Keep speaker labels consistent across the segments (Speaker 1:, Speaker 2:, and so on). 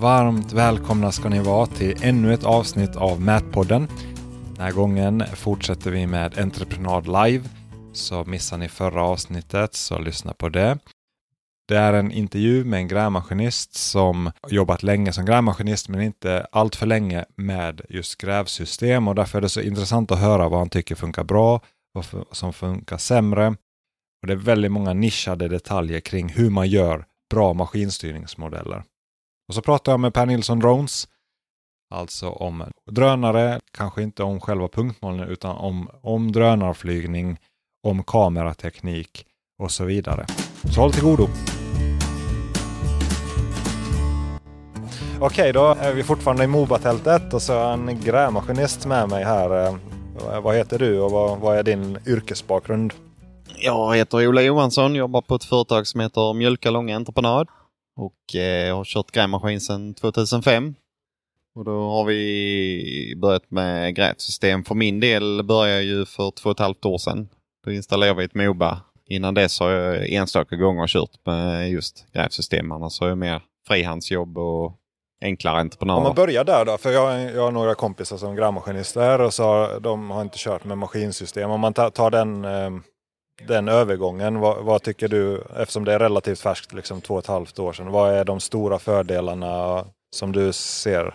Speaker 1: Varmt välkomna ska ni vara till ännu ett avsnitt av Mätpodden. Den här gången fortsätter vi med Entreprenad Live. Så missar ni förra avsnittet så lyssna på det. Det är en intervju med en grävmaskinist som jobbat länge som grävmaskinist men inte allt för länge med just grävsystem och därför är det så intressant att höra vad han tycker funkar bra, vad som funkar sämre. Och Det är väldigt många nischade detaljer kring hur man gör bra maskinstyrningsmodeller. Och så pratar jag med Per Nilsson Drones. Alltså om drönare, kanske inte om själva punktmålen utan om, om drönarflygning, om kamerateknik och så vidare. Så håll till godo! Okej, då är vi fortfarande i MoBa-tältet och så har jag en grävmaskinist med mig här. Eh, vad heter du och vad, vad är din yrkesbakgrund?
Speaker 2: Jag heter Ola Johansson, jobbar på ett företag som heter Mjölkalånga Entreprenad och eh, har kört grävmaskin sedan 2005. Och då har vi börjat med grävsystem. För min del började jag ju för två och ett halvt år sedan. Då installerade vi ett Moba. Innan dess har jag enstaka gånger kört med just grävsystem. Annars har jag mer frihandsjobb och enklare entreprenörer.
Speaker 1: Om man börjar där då, för jag, jag har några kompisar som grävmaskinister och så har, de har inte kört med maskinsystem. Om man tar, tar den, eh, den övergången, vad, vad, tycker du, eftersom det är relativt färskt, liksom två och ett halvt år sedan, vad är de stora fördelarna som du ser?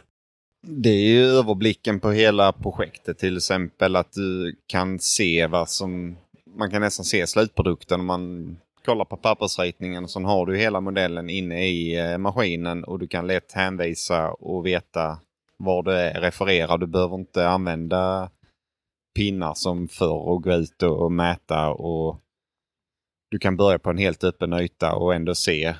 Speaker 2: Det är ju överblicken på hela projektet till exempel att du kan se vad som, man kan nästan se slutprodukten om man kollar på pappersritningen och så har du hela modellen inne i eh, maskinen och du kan lätt hänvisa och veta var du är. Du behöver inte använda pinnar som förr och gå ut och mäta och du kan börja på en helt öppen yta och ändå se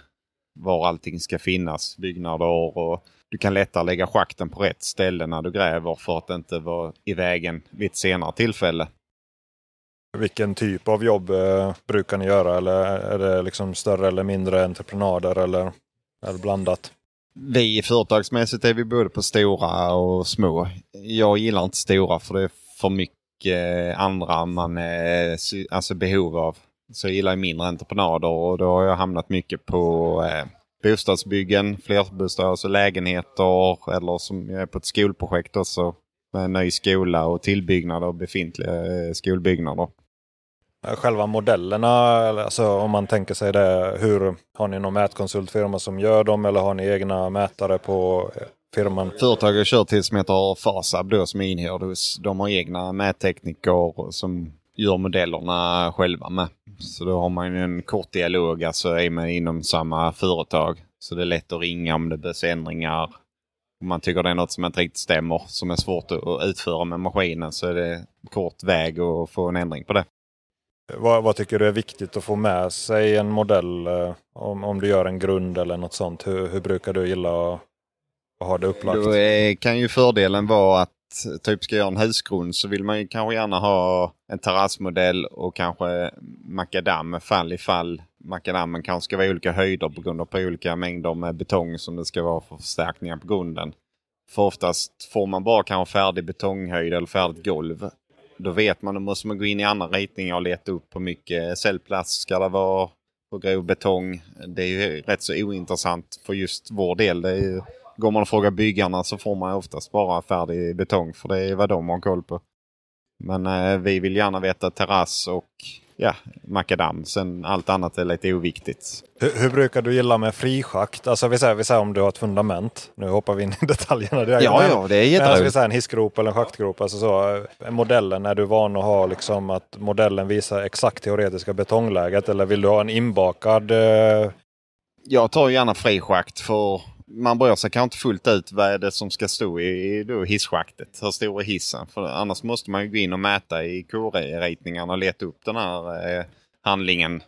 Speaker 2: var allting ska finnas, byggnader och du kan lättare lägga schakten på rätt ställe när du gräver för att inte vara i vägen vid ett senare tillfälle.
Speaker 1: Vilken typ av jobb eh, brukar ni göra? Eller är det liksom större eller mindre entreprenader eller är det blandat?
Speaker 2: Vi företagsmässigt är vi både på stora och små. Jag gillar inte stora för det är för mycket Eh, andra man är alltså behov av. Så jag gillar mindre entreprenader och då har jag hamnat mycket på eh, bostadsbyggen, flerbostäder, alltså lägenheter eller som jag är på ett skolprojekt också med en ny skola och tillbyggnad av befintliga eh, skolbyggnader.
Speaker 1: Själva modellerna, alltså om man tänker sig det, hur har ni någon mätkonsultfirma som gör dem eller har ni egna mätare på eh, firman?
Speaker 2: Företaget kör till som heter Fasab då som är inhyrd hos. De har egna mättekniker som gör modellerna själva med. Så då har man en kort dialog, alltså är man inom samma företag. Så det är lätt att ringa om det behövs ändringar. Om man tycker det är något som inte riktigt stämmer, som är svårt att utföra med maskinen, så är det kort väg att få en ändring på det.
Speaker 1: Vad, vad, tycker du är viktigt att få med sig en modell eh, om, om du gör en grund eller något sånt? Hur, hur brukar du gilla att, och ha det upplagt?
Speaker 2: Då är, kan ju fördelen vara att typ ska göra en husgrund så vill man ju kanske gärna ha en terrassmodell och kanske makadam fall i fall makadammen kanske ska vara i olika höjder på grund av på olika mängder med betong som det ska vara för förstärkningar på grunden. För oftast får man bara kanske färdig betonghöjd eller färdigt golv då vet man, då måste man gå in i andra ritningar och leta upp hur mycket cellplast ska det vara på grov betong. Det är ju rätt så ointressant för just vår del. Det är ju, går man och frågar byggarna så får man oftast bara färdig betong för det är vad de har koll på. Men eh, vi vill gärna veta terrass och ja, makadam. Sen allt annat är lite oviktigt.
Speaker 1: Hur, hur, brukar du gilla med frischakt? Alltså vi säger, vi säger om du har ett fundament. Nu hoppar vi in i detaljerna
Speaker 2: direkt. Ja, ja, det är jätteroligt.
Speaker 1: Alltså, vi säger en hissgrop eller en schaktgrop. Alltså så, modellen, är du van att ha liksom att modellen visar exakt teoretiska betongläget eller vill du ha en inbakad? Eh...
Speaker 2: Jag tar gärna frischakt för man bryr sig kanske inte fullt ut vad är det som ska stå i, i hisschaktet. Hur stor är hissen? För annars måste man ju gå in och mäta i korritningarna och leta upp den här eh, handlingen.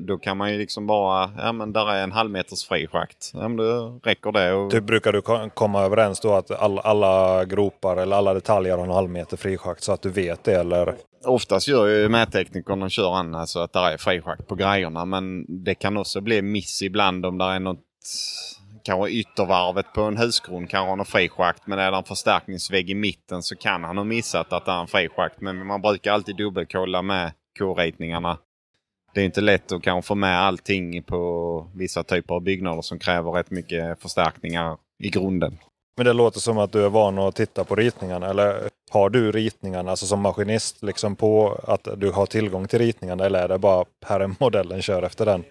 Speaker 2: Då kan man ju liksom bara, ja men där är en halvmeters frischakt. Ja men då räcker det. Och...
Speaker 1: Typ brukar du komma överens då att all, alla gropar eller alla detaljer har en halvmeter frischakt så att du vet det eller?
Speaker 2: Oftast gör ju mätteknikern och kör an alltså att det är frischakt på grejerna men det kan också bli miss ibland om det är något kanske yttervarvet på en husgrund kanske har någon frischakt men är det en förstärkningsvägg i mitten så kan han ha missat att det är en frischakt. Men man brukar alltid dubbelkolla med k-ritningarna. Det är inte lätt att kanske få med allting på vissa typer av byggnader som kräver rätt mycket förstärkningar i grunden.
Speaker 1: Men det låter som att du är van att titta på ritningarna. Eller har du ritningarna alltså som maskinist liksom på att du har tillgång till ritningarna? Eller är det bara här är modellen, kör efter den?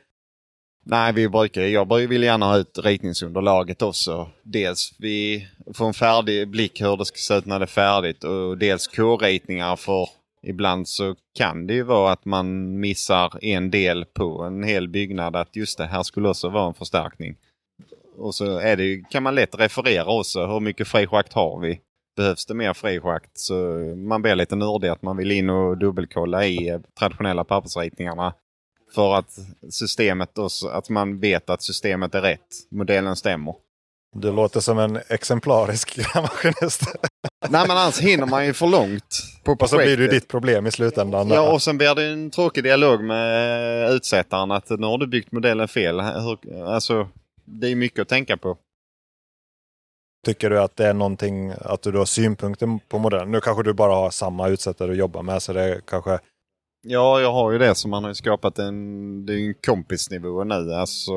Speaker 2: Nej, vi brukar, jag vill gärna ha ut ritningsunderlaget också. Dels vi får en färdig blick hur det ska se ut när det är färdigt och dels K-ritningar för ibland så kan det ju vara att man missar en del på en hel byggnad att just det här skulle också vara en förstärkning. Och så är det, kan man lätt referera också hur mycket frischakt har vi? Behövs det mer frischakt så man blir lite nördig att man vill in och dubbelkolla i eh, traditionella pappersritningarna. För att systemet också, att man vet att systemet är rätt. Modellen stämmer.
Speaker 1: Du låter som en exemplarisk grävmaskinist.
Speaker 2: Nej men annars hinner man ju för långt
Speaker 1: på. Och så blir det ditt problem i slutändan.
Speaker 2: Ja och sen blir det en tråkig dialog med utsättaren att nu har du byggt modellen fel. Alltså, det är mycket att tänka på.
Speaker 1: Tycker du att det är någonting, att du har synpunkter på modellen? Nu kanske du bara har samma utsättare att jobba med så det kanske
Speaker 2: Ja, jag har ju det som man har skapat en, det är en kompisnivå nu. Alltså,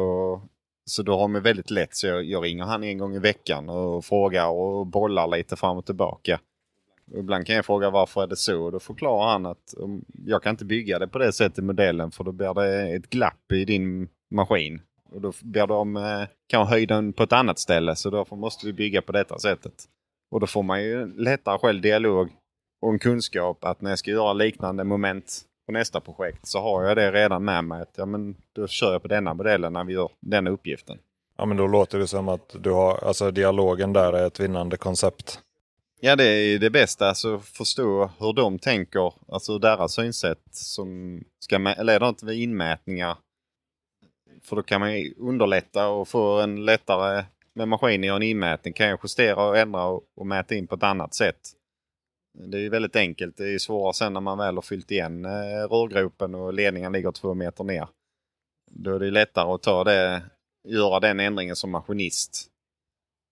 Speaker 2: så då har man väldigt lätt. Så jag, jag ringer han en gång i veckan och frågar och bollar lite fram och tillbaka. Ibland kan jag fråga varför är det så? Och då förklarar han att jag kan inte bygga det på det sättet i modellen för då blir det ett glapp i din maskin. Och då blir de eh, kanske höjden på ett annat ställe så därför måste vi bygga på detta sättet. Och då får man ju lättare själv dialog och en kunskap att när jag ska göra liknande moment på nästa projekt så har jag det redan med mig. Att, ja, men då kör jag på denna modellen när vi gör den uppgiften.
Speaker 1: Ja men då låter det som att du har, alltså dialogen där är ett vinnande koncept.
Speaker 2: Ja det är det bästa, alltså förstå hur de tänker, alltså deras synsätt som ska leda till inmätningar. För då kan man underlätta och få en lättare med maskinen och en inmätning kan jag justera och ändra och, och mäta in på ett annat sätt. Det är väldigt enkelt. Det är svårare sen när man väl har fyllt igen eh, rörgropen och ledningen ligger två meter ner. Då är det lättare att ta det, göra den ändringen som maskinist.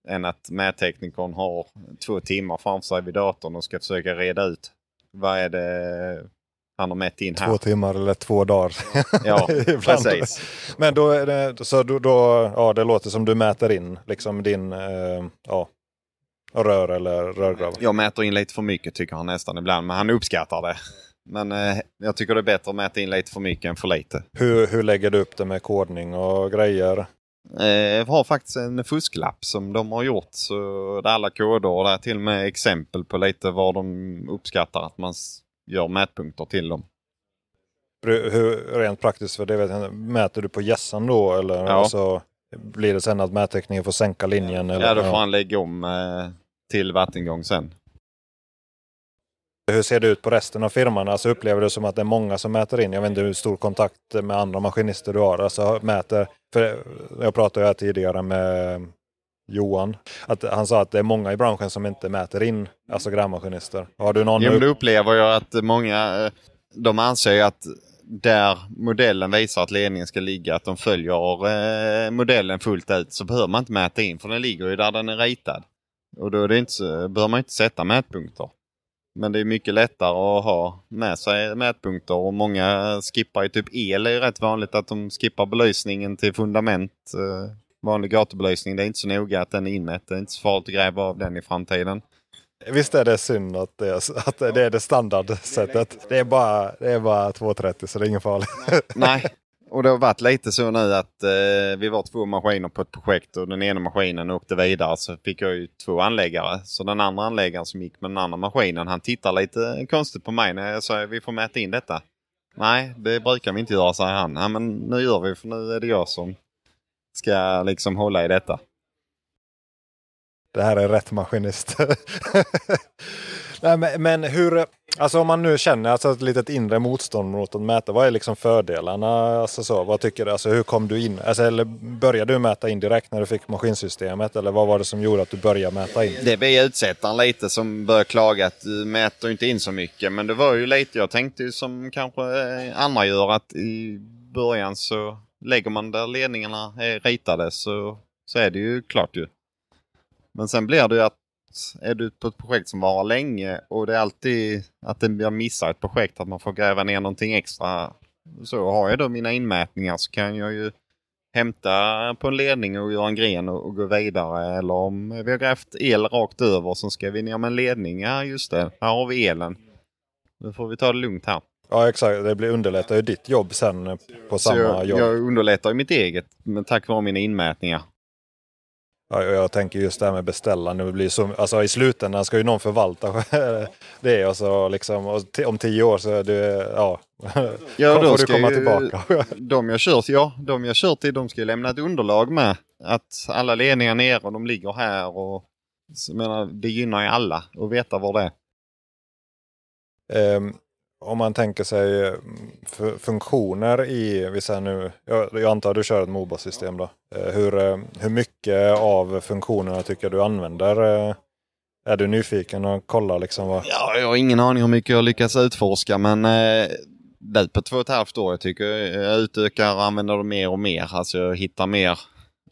Speaker 2: Än att mätteknikern har två timmar framför sig vid datorn och ska försöka reda ut vad är det han har mätt in här.
Speaker 1: Två timmar eller två dagar.
Speaker 2: Ja, precis.
Speaker 1: Men då är det, så då, då, ja, det låter som du mäter in liksom din, eh, ja, rör eller rörgrav.
Speaker 2: Jag mäter in lite för mycket tycker han nästan ibland, men han uppskattar det. Men eh, jag tycker det är bättre att mäta in lite för mycket än för lite.
Speaker 1: Hur, hur lägger du upp det med kodning och grejer?
Speaker 2: Eh, jag har faktiskt en fusklapp som de har gjort. Så där alla koder och där till och med exempel på lite vad de uppskattar att man gör mätpunkter till dem.
Speaker 1: Hur, rent praktiskt, för det vet jag, mäter du på gässan då eller? Ja. Alltså, blir det sen att mättekniken får sänka linjen? Eller?
Speaker 2: Ja, då får han lägga om eh, till vattengång sen.
Speaker 1: Hur ser det ut på resten av firman? Alltså upplever du som att det är många som mäter in? Jag vet inte hur stor kontakt med andra maskinister du har. Alltså mäter, för jag pratade ju här tidigare med Johan. Att han sa att det är många i branschen som inte mäter in alltså grävmaskinister. Har du någon?
Speaker 2: Jo, men det upplever jag att många eh, de anser att där modellen visar att ledningen ska ligga, att de följer eh, modellen fullt ut så behöver man inte mäta in för den ligger ju där den är ritad. Och då är det inte, behöver man inte sätta mätpunkter. Men det är mycket lättare att ha med sig mätpunkter och många skippar ju typ el. Det är rätt vanligt att de skippar belysningen till fundament. Eh, vanlig gatubelysning, det är inte så noga att den är inmätt. Det är inte så farligt att gräva av den i framtiden.
Speaker 1: Visst är det synd att det är, att det, är det standardsättet. Det är bara, det är bara 2.30 så det är ingen farligt.
Speaker 2: Nej, och det har varit lite så nu att eh, vi var två maskiner på ett projekt och den ena maskinen åkte vidare så fick jag ju två anläggare. Så den andra anläggaren som gick med den andra maskinen han tittar lite konstigt på mig när jag sa vi får mäta in detta. Nej, det brukar vi inte göra, säger han. Ja, men nu gör vi för nu är det jag som ska liksom hålla i detta.
Speaker 1: Det här är rätt maskinist. Nej, men, men, hur, alltså om man nu känner alltså ett litet inre motstånd mot att mäta, vad är liksom fördelarna? Alltså så, vad tycker du? Alltså hur kom du in? Alltså, eller började du mäta in direkt när du fick maskinsystemet? Eller vad var det som gjorde att du började mäta in?
Speaker 2: Det är utsättaren lite som började klaga att du mäter inte in så mycket. Men det var ju lite, jag tänkte ju som kanske eh, andra gör att i början så lägger man där ledningarna är ritade så, så är det ju klart ju. Men sen blir det ju att är du på ett projekt som varar länge och det är alltid att jag missar ett projekt, att man får gräva ner någonting extra. Så har jag då mina inmätningar så kan jag ju hämta på en ledning och göra en gren och, och gå vidare. Eller om vi har grävt el rakt över så ska vi ner med en ledning. Ja just det, här har vi elen. Nu får vi ta det lugnt här.
Speaker 1: Ja exakt, det blir underlättar ju ditt jobb sen på samma
Speaker 2: jag,
Speaker 1: jobb.
Speaker 2: Jag underlättar ju mitt eget men tack vare mina inmätningar.
Speaker 1: Ja, jag tänker just det här med blir så, alltså I slutändan ska ju någon förvalta det. Och så liksom, och om tio år så är det, ja,
Speaker 2: ja
Speaker 1: då
Speaker 2: får
Speaker 1: du komma
Speaker 2: ju,
Speaker 1: tillbaka.
Speaker 2: de jag kört, ja, de jag kört till de ska ju lämna ett underlag med. Att alla ledningar nere och de ligger här. och så, menar, Det gynnar ju alla att veta var det
Speaker 1: är. Um, om man tänker sig eh, funktioner i, vi säger nu, jag, jag antar att du kör ett Moba-system då. Eh, hur, eh, hur mycket av funktionerna tycker du använder? Är du nyfiken och kollar liksom vad...
Speaker 2: Ja, jag har ingen aning hur mycket jag lyckas utforska men det på två och ett halvt år. Jag tycker jag utökar och använder det mer och mer. Alltså jag hittar mer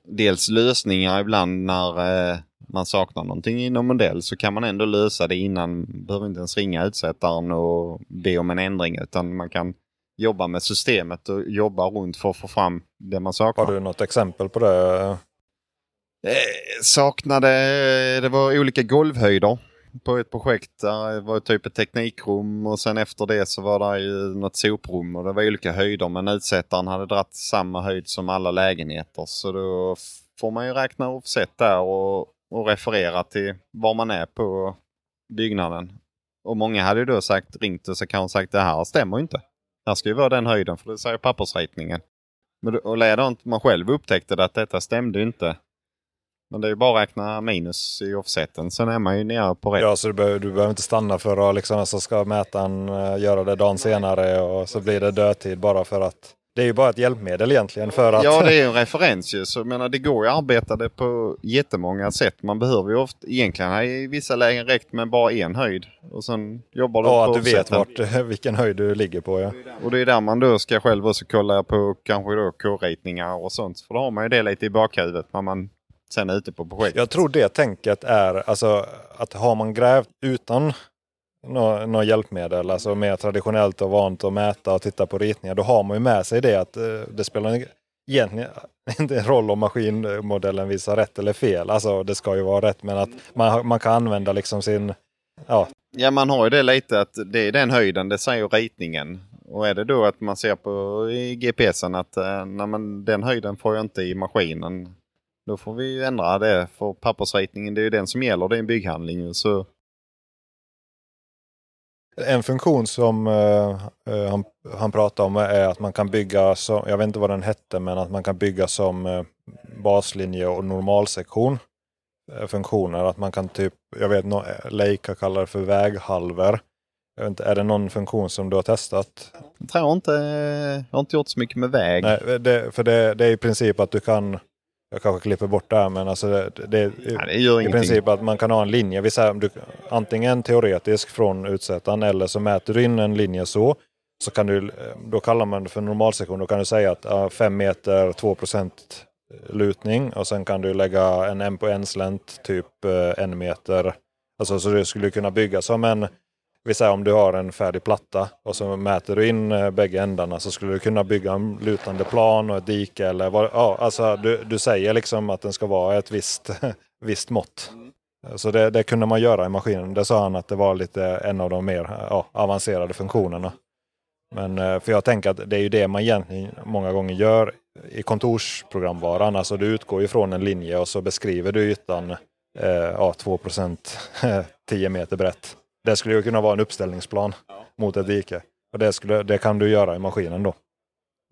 Speaker 2: dels lösningar ibland när eh, man saknar någonting inom modell så kan man ändå lösa det innan. Behöver inte ens ringa utsättaren och be om en ändring utan man kan jobba med systemet och jobba runt för att få fram det man saknar.
Speaker 1: Har du något exempel på det?
Speaker 2: Eh, saknade, det var olika golvhöjder på ett projekt. Där det var typ ett teknikrum och sen efter det så var det ju något soprum och det var olika höjder men utsättaren hade dratt samma höjd som alla lägenheter så då får man ju räkna offset där och och referera till var man är på byggnaden. Och många hade ju då sagt, ringt och så kan sagt det här stämmer inte. Det här ska ju vara den höjden för det säger pappersritningen. Men, och ledaren man själv upptäckte det att detta stämde inte. Men det är ju bara att räkna minus i offseten. Sen är man ju nere på rätt.
Speaker 1: Ja, så du behöver, du behöver inte stanna för att liksom, så ska mätaren uh, göra det dagen senare och så blir det dödtid bara för att det är ju bara ett hjälpmedel egentligen för att...
Speaker 2: Ja, det är en referens ju. Så jag menar, det går ju att arbeta det på jättemånga sätt. Man behöver ju ofta, egentligen i vissa lägen räckt med bara en höjd. Och sen jobbar du
Speaker 1: ja,
Speaker 2: på
Speaker 1: att du vet vart, vilken höjd du ligger på. Ja.
Speaker 2: Och det är där man då ska själv också kolla på kanske då K-ritningar och sånt. För då har man ju det lite i bakhuvudet när man sen är ute på projekt.
Speaker 1: Jag tror det tänket är alltså att har man grävt utan något nå hjälpmedel, alltså mer traditionellt och vant att mäta och titta på ritningar, då har man ju med sig det att eh, det spelar egentligen inte en roll om maskinmodellen visar rätt eller fel. Alltså det ska ju vara rätt, men att man, man kan använda liksom sin... Ja.
Speaker 2: ja, man har ju det lite att det är den höjden, det säger ritningen. Och är det då att man ser på i GPSen att eh, nej, men den höjden får jag inte i maskinen. Då får vi ändra det för pappersritningen, det är ju den som gäller, det är en bygghandling. Så
Speaker 1: en funktion som uh, han, han pratar om är att man kan bygga, som, jag vet inte vad den hette, men att man kan bygga som uh, baslinje och normalsektion. Uh, funktioner, att man kan typ, jag vet no, Leica kallar det för väghalver. Jag vet inte, är det någon funktion som du har testat?
Speaker 2: Jag tror inte, jag har inte gjort så mycket med väg.
Speaker 1: Nej, det, för det, det är i princip att du kan jag kanske klipper bort det här men alltså det, det,
Speaker 2: ja, det
Speaker 1: i princip att man kan ha en linje. Vi säger, du, antingen teoretisk från utsättaren eller så mäter du in en linje så. Så kan du, då kallar man det för normalsektion. Då kan du säga att 5 meter 2 lutning och sen kan du lägga en en på en slänt typ eh, en meter. Alltså så du skulle kunna bygga som en vi säger om du har en färdig platta och så mäter du in eh, bägge ändarna så skulle du kunna bygga en lutande plan och ett dike eller vad, ja, alltså du, du säger liksom att den ska vara ett visst, visst mått. Så det, det, kunde man göra i maskinen. Det sa han att det var lite en av de mer ja, avancerade funktionerna. Men eh, för jag tänker att det är ju det man egentligen många gånger gör i kontorsprogramvaran. Alltså du utgår ifrån en linje och så beskriver du ytan eh, ja, 2% 10 meter brett. Det skulle ju kunna vara en uppställningsplan ja. mot ett dike. Och det, skulle, det kan du göra i maskinen då.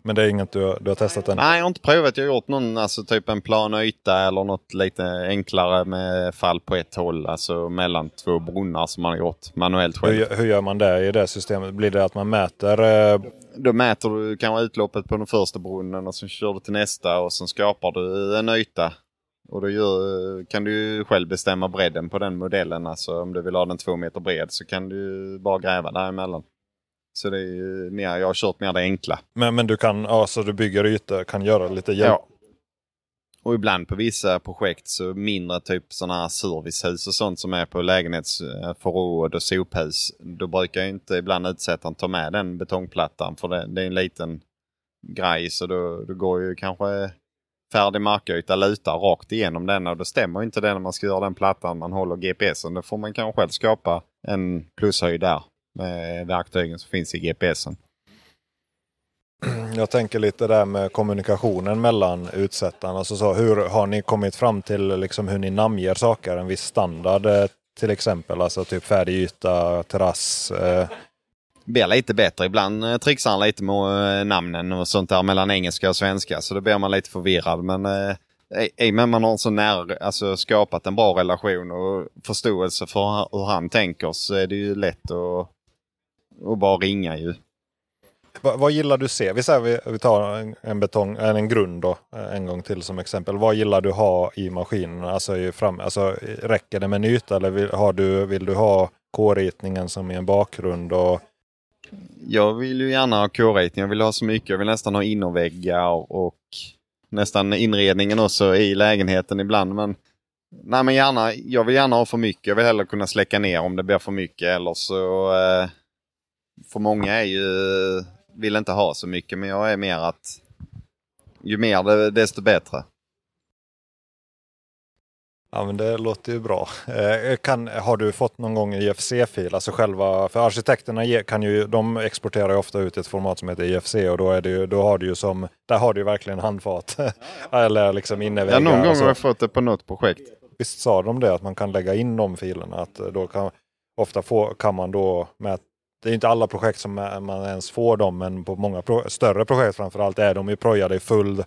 Speaker 1: Men det är inget du, du har testat än?
Speaker 2: Nej, jag har inte provat. Jag har gjort någon, alltså typ en plan yta eller något lite enklare med fall på ett håll. Alltså mellan två brunnar som man har gjort manuellt själv.
Speaker 1: Hur, hur gör man det i det systemet? Blir det att man mäter? Eh...
Speaker 2: Då mäter du kanske utloppet på den första brunnen och så kör du till nästa och sen skapar du en yta och då gör, kan du själv bestämma bredden på den modellen. Alltså om du vill ha den två meter bred så kan du bara gräva däremellan. Så det är mer, jag har kört mer det enkla.
Speaker 1: Men, men du kan, alltså du bygger ytor, kan göra lite hjälp? Ja.
Speaker 2: Och ibland på vissa projekt så mindre typ sådana här servicehus och sånt som är på lägenhetsförråd och sophus. Då brukar jag inte ibland utsättaren ta med den betongplattan för det, det är en liten grej så då, då går ju kanske färdig markyta lutar rakt igenom den och det stämmer inte det när man ska göra den plattan man håller GPSen. Då får man kanske själv skapa en plushöjd där med verktygen som finns i GPSen.
Speaker 1: Jag tänker lite där med kommunikationen mellan utsättarna. Alltså så, hur har ni kommit fram till liksom hur ni namnger saker? En viss standard eh, till exempel, alltså typ färdig yta, terrass. Eh.
Speaker 2: Blir lite bättre. Ibland eh, trixar han lite med eh, namnen och sånt där mellan engelska och svenska så då blir man lite förvirrad. Men eh, i och med man har så nära, alltså skapat en bra relation och förståelse för hur han tänker så är det ju lätt att, att bara ringa ju.
Speaker 1: Vad, vad gillar du se? Vi, säger, vi, vi tar en, en, betong, en grund då, eh, en gång till som exempel. Vad gillar du ha i maskinen? Alltså, i fram, alltså, räcker det med en yta eller vill, har du, vill du ha K-ritningen som i en bakgrund? Och...
Speaker 2: Jag vill ju gärna ha k-rating. Jag vill ha så mycket. Jag vill nästan ha innerväggar och nästan inredningen också i lägenheten ibland. Men, nej, men gärna, jag vill gärna ha för mycket. Jag vill hellre kunna släcka ner om det blir för mycket. Eller så, eh, för många är ju vill inte ha så mycket men jag är mer att ju mer desto bättre.
Speaker 1: Ja men det låter ju bra. Eh, kan, har du fått någon gång IFC-fil? Alltså själva, för arkitekterna kan ju, de exporterar ju ofta ut ett format som heter IFC och då, är det ju, då har du ju som, där har du ju verkligen handfat. Ja, ja. Eller liksom inneväggar.
Speaker 2: Ja någon gång har jag fått det på något projekt.
Speaker 1: Visst sa de det att man kan lägga in de filerna? Att då kan, ofta få, kan man då med det är inte alla projekt som man ens får dem, men på många pro större projekt framförallt är de ju projade i full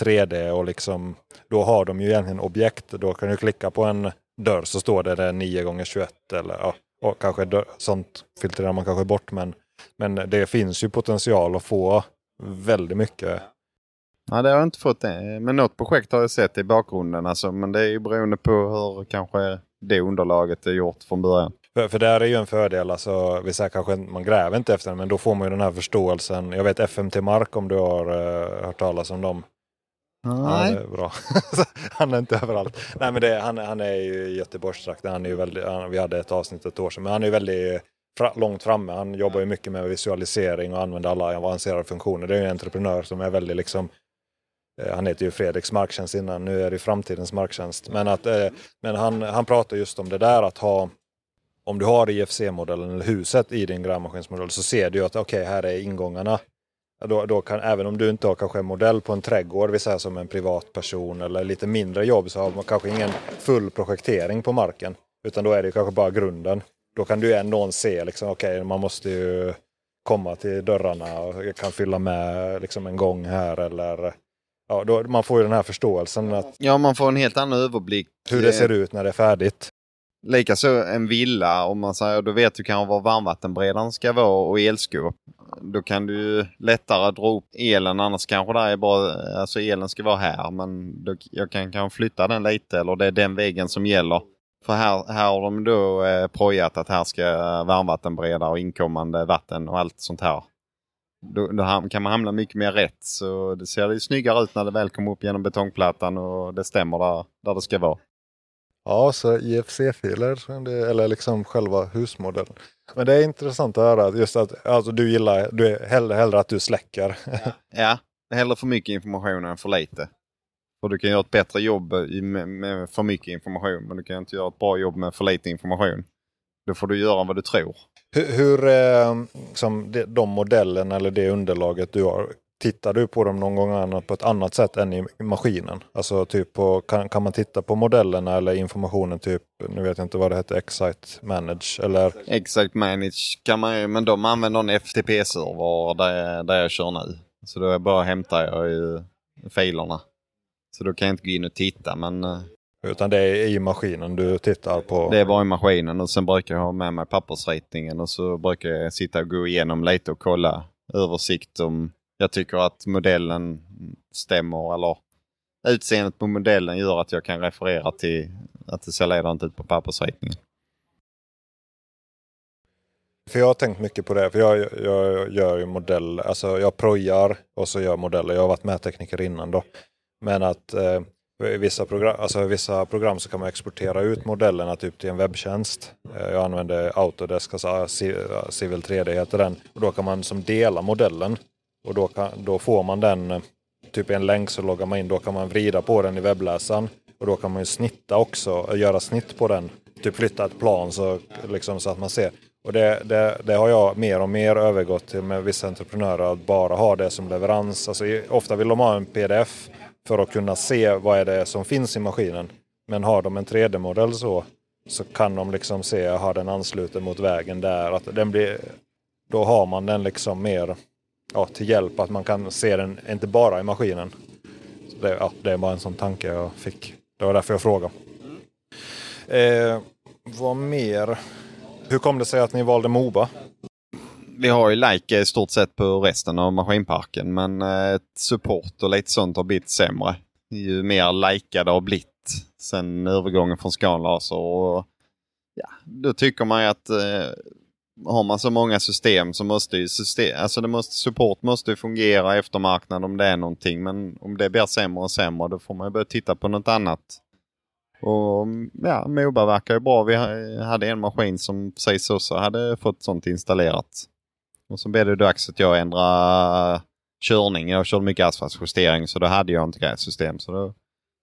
Speaker 1: 3D och liksom då har de ju egentligen objekt. Då kan du klicka på en dörr så står det, det 9 x 21 eller ja, och kanske dörr, sånt filtrerar man kanske bort men, men det finns ju potential att få väldigt mycket.
Speaker 2: Ja, det har jag inte fått det. Men något projekt har jag sett i bakgrunden alltså, men det är ju beroende på hur kanske det underlaget är gjort från början.
Speaker 1: För, för där är ju en fördel, alltså, vi säger kanske man gräver inte efter den, men då får man ju den här förståelsen. Jag vet FMT Mark om du har uh, hört talas om dem.
Speaker 2: Nej.
Speaker 1: Ja, är bra. han är inte överallt. Nej men det, han, han är ju Göteborgstrakten. Han är ju väldigt, han, vi hade ett avsnitt ett år sedan, men han är ju väldigt fra, långt framme. Han jobbar ju mycket med visualisering och använder alla avancerade funktioner. Det är ju en entreprenör som är väldigt liksom eh, han heter ju Fredriks marktjänst innan, nu är det framtidens marktjänst. Men, att, eh, men han, han pratar just om det där att ha om du har IFC-modellen eller huset i din grävmaskinsmodell så ser du att okej, okay, här är ingångarna. Då, då kan, även om du inte har kanske en modell på en trädgård, vi säger som en privatperson eller lite mindre jobb, så har man kanske ingen full projektering på marken. Utan då är det kanske bara grunden. Då kan du ändå se, liksom, okej, okay, man måste ju komma till dörrarna och kan fylla med liksom, en gång här eller Ja, då, man får ju den här förståelsen. Att,
Speaker 2: ja, man får en helt annan överblick.
Speaker 1: Hur det ser ut när det är färdigt.
Speaker 2: Likaså en villa, om man säger, då vet du kanske var varmvattenberedaren ska vara och elskåp. Då kan du lättare dra upp elen, annars kanske det är bara, alltså elen ska vara här men då, jag kan kanske flytta den lite eller det är den väggen som gäller. För här, här har de då eh, projat att här ska varmvattenberedare och inkommande vatten och allt sånt här. Då, då, kan man hamna mycket mer rätt så det ser snyggare ut när det väl kommer upp genom betongplattan och det stämmer där, där det ska vara.
Speaker 1: Ja, så IFC-filer eller liksom själva husmodellen. Men det är intressant att höra just att alltså, du gillar, du är hellre, hellre att du släcker.
Speaker 2: Ja, ja, hellre för mycket information än för lite. För du kan göra ett bättre jobb med, med för mycket information men du kan inte göra ett bra jobb med för lite information. Då får du göra vad du tror.
Speaker 1: Hur, hur eh, som de modellen eller det underlaget du har, Tittar du på dem någon gång annat på ett annat sätt än i maskinen? Alltså typ på, kan, kan man titta på modellerna eller informationen typ, nu vet jag inte vad det heter, Excite Manage eller?
Speaker 2: Excite Manage kan man ju, men de använder en FTP-server där, där jag kör nu. Så då bara hämtar jag i filerna. Så då kan jag inte gå in och titta men... Eh,
Speaker 1: Utan det är i maskinen du tittar på?
Speaker 2: Det är bara i maskinen och sen brukar jag ha med mig pappersritningen och så brukar jag sitta och gå igenom lite och kolla översikt om jag tycker att modellen stämmer eller utseendet på modellen gör att jag kan referera till att det ser ledande ut på pappersritningen.
Speaker 1: För jag har tänkt mycket på det, för jag, jag gör ju modeller, alltså jag projar och så gör modeller. Jag har varit mättekniker innan då. Men att eh, i vissa program, alltså vissa program så kan man exportera ut modellerna typ till en webbtjänst. Eh, jag använder Autodesk, alltså eh, eh, Civil 3D heter den. Och då kan man som dela modellen och då, kan, då får man den, eh, typ en länk så loggar man in. Då kan man vrida på den i webbläsaren. Och då kan man ju snitta också, och göra snitt på den. Typ flytta ett plan så, liksom, så att man ser. Och det, det, det, har jag mer och mer övergått till med vissa entreprenörer att bara ha det som leverans. Alltså, ofta vill de ha en pdf för att kunna se vad är det som finns i maskinen. Men har de en 3D-modell så, så kan de liksom se, har den ansluten mot vägen där. Att den blir, då har man den liksom mer ja, till hjälp, att man kan se den inte bara i maskinen. Så det, ja, det är bara en sån tanke jag fick. Det var därför jag frågade. Eh, vad mer? Hur kom det sig att ni valde Moba?
Speaker 2: Vi har ju Like i stort sett på resten av maskinparken men eh, support och lite sånt har blivit sämre. Ju mer like det har blivit sen övergången från Scanlaser. Och, ja, då tycker man ju att eh, har man så många system så måste ju system, alltså det måste, support måste fungera eftermarknad om det är någonting. Men om det blir sämre och sämre då får man ju börja titta på något annat. Och ja, Moba verkar ju bra. Vi hade en maskin som precis också hade fått sånt installerat. Och så blev det dags att jag ändrade körning. Jag körde mycket asfaltsjustering så då hade jag inte grässystem. Så då,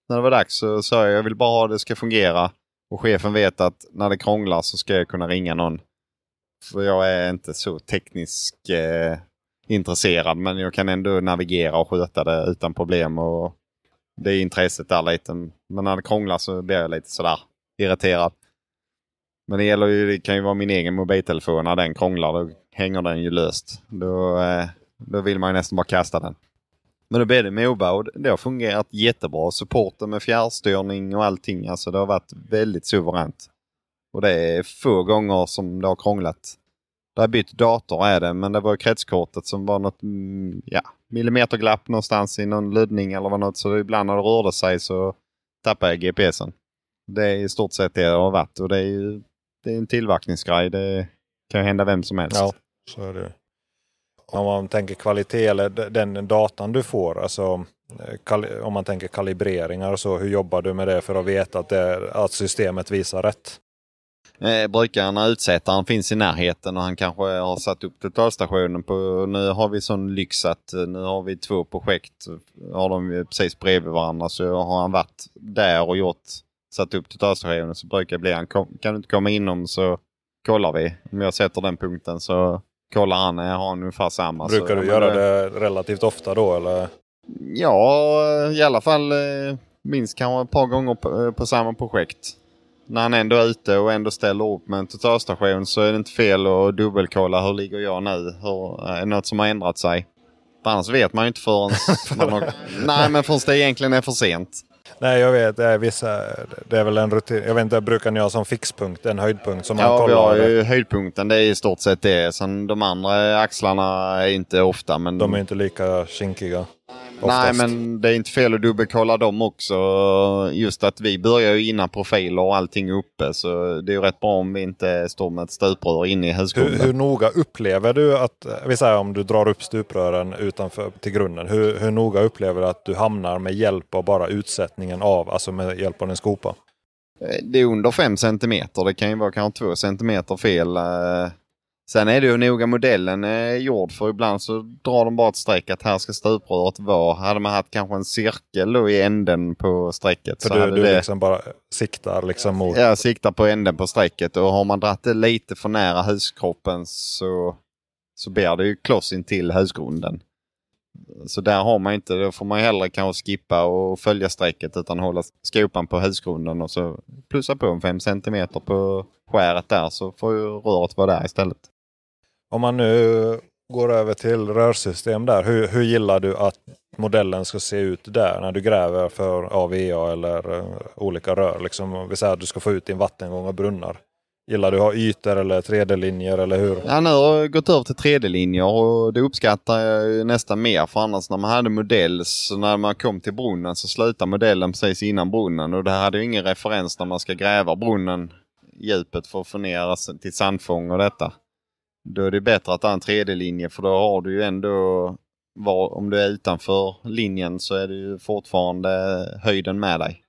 Speaker 2: när det var dags så sa jag jag vill bara ha det ska fungera. Och chefen vet att när det krånglar så ska jag kunna ringa någon. För jag är inte så teknisk eh, intresserad men jag kan ändå navigera och sköta det utan problem. Och det är intresset där lite. Men när det krånglar så blir jag lite sådär irriterad. Men det gäller ju, det kan ju vara min egen mobiltelefon. När den krånglar då hänger den ju löst. Då, eh, då vill man ju nästan bara kasta den. Men då blev det Moba och det har fungerat jättebra. Supporten med fjärrstyrning och allting. Alltså det har varit väldigt suveränt. Och det är få gånger som det har krånglat. Det har bytt dator är det, men det var kretskortet som var något mm, ja, millimeterglapp någonstans i någon luddning eller vad något. Så ibland när det rörde sig så tappade jag GPSen. Det är i stort sett det det har varit och det är ju det är en tillverkningsgrej. Det kan ju hända vem som helst.
Speaker 1: Ja, så är det. Om man tänker kvalitet eller den datan du får, alltså eh, om man tänker kalibreringar och så, hur jobbar du med det för att veta att, det, att systemet visar rätt?
Speaker 2: Eh, brukaren, utsättaren, finns i närheten och han kanske har satt upp totalstationen på, nu har vi sån lyx att eh, nu har vi två projekt, har de precis bredvid varandra så har han varit där och gjort, satt upp totalstationen så brukar det bli han, kan du inte komma inom så kollar vi. Om jag sätter den punkten så kollar han, jag har ungefär samma.
Speaker 1: Brukar
Speaker 2: så,
Speaker 1: du göra det relativt ofta då eller?
Speaker 2: Ja, i alla fall eh, minst kanske ett par gånger på, på samma projekt när han ändå är ute och ändå ställer upp med en totalstation så är det inte fel att dubbelkolla hur ligger jag nu? Hur, är det något som har ändrat sig? För annars vet man ju inte förrän man har, Nej, men förrän det egentligen är för sent.
Speaker 1: Nej, jag vet. Det är vissa... Det är väl en rutin. Jag vet inte, brukar ni ha som fixpunkt? En höjdpunkt som man
Speaker 2: ja,
Speaker 1: kollar?
Speaker 2: Ja, vi har ju höjdpunkten. Det är i stort sett det. Sen de andra axlarna är inte ofta. Men
Speaker 1: de är inte lika kinkiga.
Speaker 2: Nej, men det är inte fel att dubbelkolla dem också. Just att vi börjar ju innan profiler och allting uppe. Så det är ju rätt bra om vi inte står med ett stuprör inne i högskolan.
Speaker 1: Hur, hur noga upplever du att, vi säger om du drar upp stuprören utanför till grunden. Hur, hur noga upplever du att du hamnar med hjälp av bara utsättningen av, alltså med hjälp av en skopa?
Speaker 2: Det är under 5 cm. Det kan ju vara kanske 2 cm fel. Sen är det ju noga modellen är gjord för ibland så drar de bara ett streck att här ska stupröret vara. Hade man haft kanske en cirkel då i änden på strecket.
Speaker 1: För
Speaker 2: så
Speaker 1: du,
Speaker 2: hade
Speaker 1: du
Speaker 2: det...
Speaker 1: liksom bara siktar liksom mot...
Speaker 2: Ja, siktar på änden på strecket och har man dragit det lite för nära huskroppen så, så blir det ju kloss in till husgrunden. Så där har man inte, då får man hellre kanske skippa och följa strecket utan hålla skopan på husgrunden och så plussa på en 5 cm på skäret där så får ju röret vara där istället.
Speaker 1: Om man nu går över till rörsystem där. Hur, hur gillar du att modellen ska se ut där när du gräver för AVA eller eh, olika rör? Liksom, vi säger att du ska få ut din vattengång och brunnar. Gillar du att ha ytor eller 3D-linjer eller hur?
Speaker 2: Ja, nu har jag gått över till 3D-linjer och det uppskattar jag nästan mer. För annars när man hade modell, så när man kom till brunnen så slutade modellen precis innan brunnen. Och det hade ju ingen referens när man ska gräva brunnen, djupet för att få ner till sandfång och detta. Då är det bättre att ha en 3D-linje för då har du ju ändå, var, om du är utanför linjen så är det ju fortfarande höjden med dig.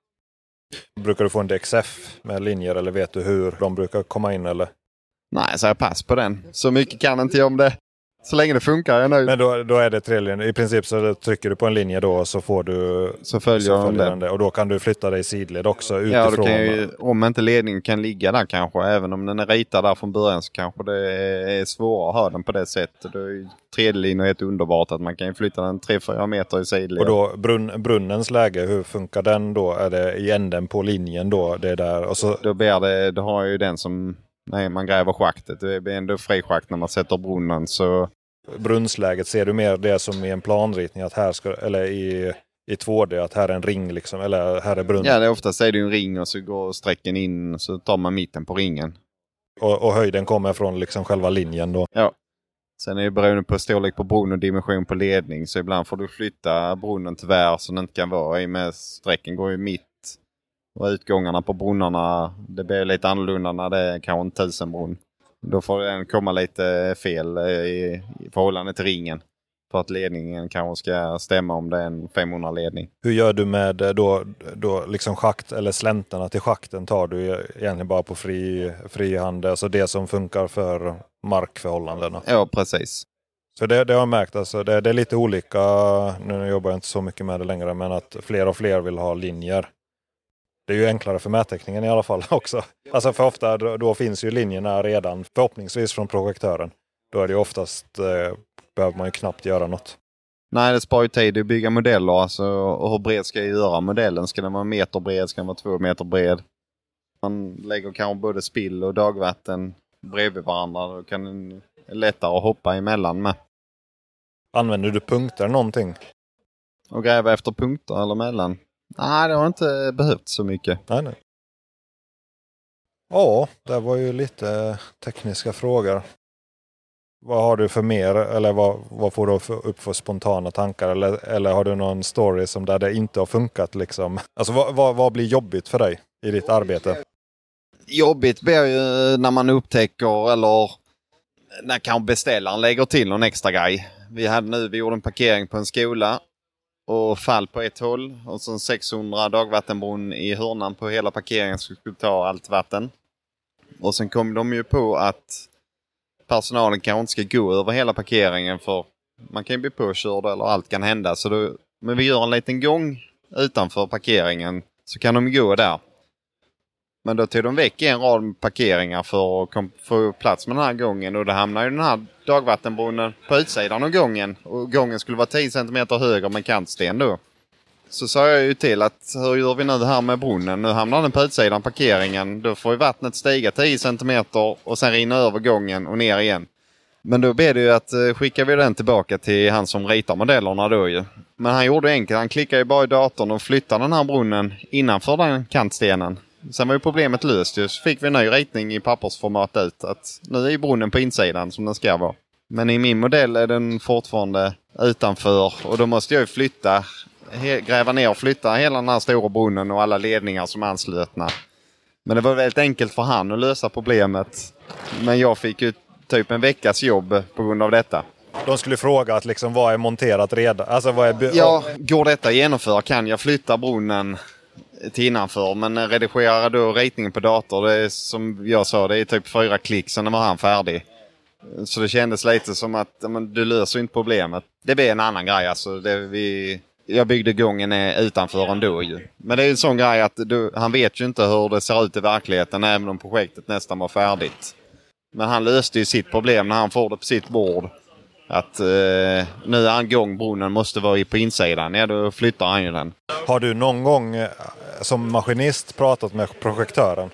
Speaker 1: Brukar du få en DXF med linjer eller vet du hur de brukar komma in eller?
Speaker 2: Nej, så jag pass på den. Så mycket kan inte jag om det. Så länge det funkar är jag nöjd.
Speaker 1: Men då, då är det tre linjer. I princip så trycker du på en linje då och så får du
Speaker 2: så följer,
Speaker 1: så följer den det. Och då kan du flytta dig sidled också
Speaker 2: Ja,
Speaker 1: utifrån.
Speaker 2: kan ju, om inte ledningen kan ligga där kanske, även om den är ritad där från början så kanske det är svårare att ha den på det sättet. Då är helt underbart att man kan flytta den 3-4 meter i sidled.
Speaker 1: Och då brunn, brunnens läge, hur funkar den då? Är det i änden på linjen då? Det är där och så
Speaker 2: Då blir det, då har ju den som, nej man gräver schaktet, det blir ändå frischakt när man sätter brunnen så
Speaker 1: brunnsläget, ser du mer det som i en planritning att här ska, eller i, i 2D att här är en ring liksom, eller här är brunnen?
Speaker 2: Ja, det är oftast är det en ring och så går sträcken in och så tar man mitten på ringen.
Speaker 1: Och, och höjden kommer från liksom själva linjen då?
Speaker 2: Ja. Sen är det beroende på storlek på bron och dimension på ledning. Så ibland får du flytta brunnen tyvärr så den inte kan vara i med sträcken går ju mitt. Och utgångarna på brunnarna, det blir lite annorlunda när det är kanske en tusenbron. Då får den komma lite fel eh, i, i förhållande till ringen. För att ledningen kanske ska stämma om det är en 500-ledning.
Speaker 1: Hur gör du med eh, då, då liksom schakt eller slänterna till schakten tar du egentligen bara på fri, fri hand, alltså det som funkar för markförhållandena?
Speaker 2: Ja, precis.
Speaker 1: Så det, det har jag märkt, alltså det, det är lite olika, nu jobbar jag inte så mycket med det längre, men att fler och fler vill ha linjer. Det är ju enklare för mättekningen i alla fall också. Alltså för ofta då, finns ju linjerna redan förhoppningsvis från projektören. Då är det ju oftast, eh, behöver man ju knappt göra något.
Speaker 2: Nej, det sparar ju tid att bygga modeller. Alltså, och hur bred ska jag göra modellen? Ska den vara en meter bred? Ska den vara två meter bred? Man lägger kanske både spill och dagvatten bredvid varandra. Då kan den lättare att hoppa emellan med.
Speaker 1: Använder du punkter någonting?
Speaker 2: Och gräva efter punkter eller mellan? Nej, det har inte behövt så mycket.
Speaker 1: Nej, nej. Ja, det var ju lite tekniska frågor. Vad har du för mer eller vad, vad får du för, upp för spontana tankar? Eller, eller har du någon story som där det inte har funkat? Liksom? Alltså vad, vad, vad blir jobbigt för dig i ditt arbete?
Speaker 2: Jobbigt blir ju när man upptäcker eller när kanske beställaren lägger till någon extra grej. Vi hade nu, vi gjorde en parkering på en skola och fall på ett håll och så 600 dagvattenbron i hörnan på hela parkeringen som skulle ta allt vatten. Och sen kom de ju på att personalen kanske inte ska gå över hela parkeringen för man kan ju bli påkörd eller allt kan hända. Så då, men vi gör en liten gång utanför parkeringen så kan de gå där. Men då tog de väck en rad parkeringar för att få plats med den här gången och då hamnar ju den här dagvattenbrunnen på utsidan av gången. Och gången skulle vara 10 cm högre med kantsten då. Så sa jag ju till att hur gör vi nu det här med brunnen? Nu hamnar den på utsidan parkeringen. Då får ju vattnet stiga 10 cm och sen rinna över gången och ner igen. Men då ber det ju att eh, skickar vi den tillbaka till han som ritar modellerna då ju. Men han gjorde enkelt. Han klickade ju bara i datorn och flyttade den här brunnen innanför den kantstenen. Sen var ju problemet löst ju. Så fick vi en ny ritning i pappersformat ut. Att nu är brunnen på insidan som den ska vara. Men i min modell är den fortfarande utanför och då måste jag ju flytta, gräva ner och flytta hela den här stora brunnen och alla ledningar som är anslutna. Men det var väldigt enkelt för han att lösa problemet. Men jag fick ju typ en veckas jobb på grund av detta.
Speaker 1: De skulle fråga att liksom, vad är monterat redan? Alltså, vad är
Speaker 2: ja, går detta att genomföra? Kan jag flytta brunnen till innanför? Men redigera då ritningen på dator, det är som jag sa, det är typ fyra klick, sen var han färdig. Så det kändes lite som att men, du löser inte problemet. Det blir en annan grej alltså. Det vi, jag byggde gången utanför ändå ju. Men det är en sån grej att du, han vet ju inte hur det ser ut i verkligheten även om projektet nästan var färdigt. Men han löste ju sitt problem när han får det på sitt bord. Att eh, nu är han gång, brunnen måste vara på insidan. Ja, då flyttar han ju den.
Speaker 1: Har du någon gång eh, som maskinist pratat med projektören?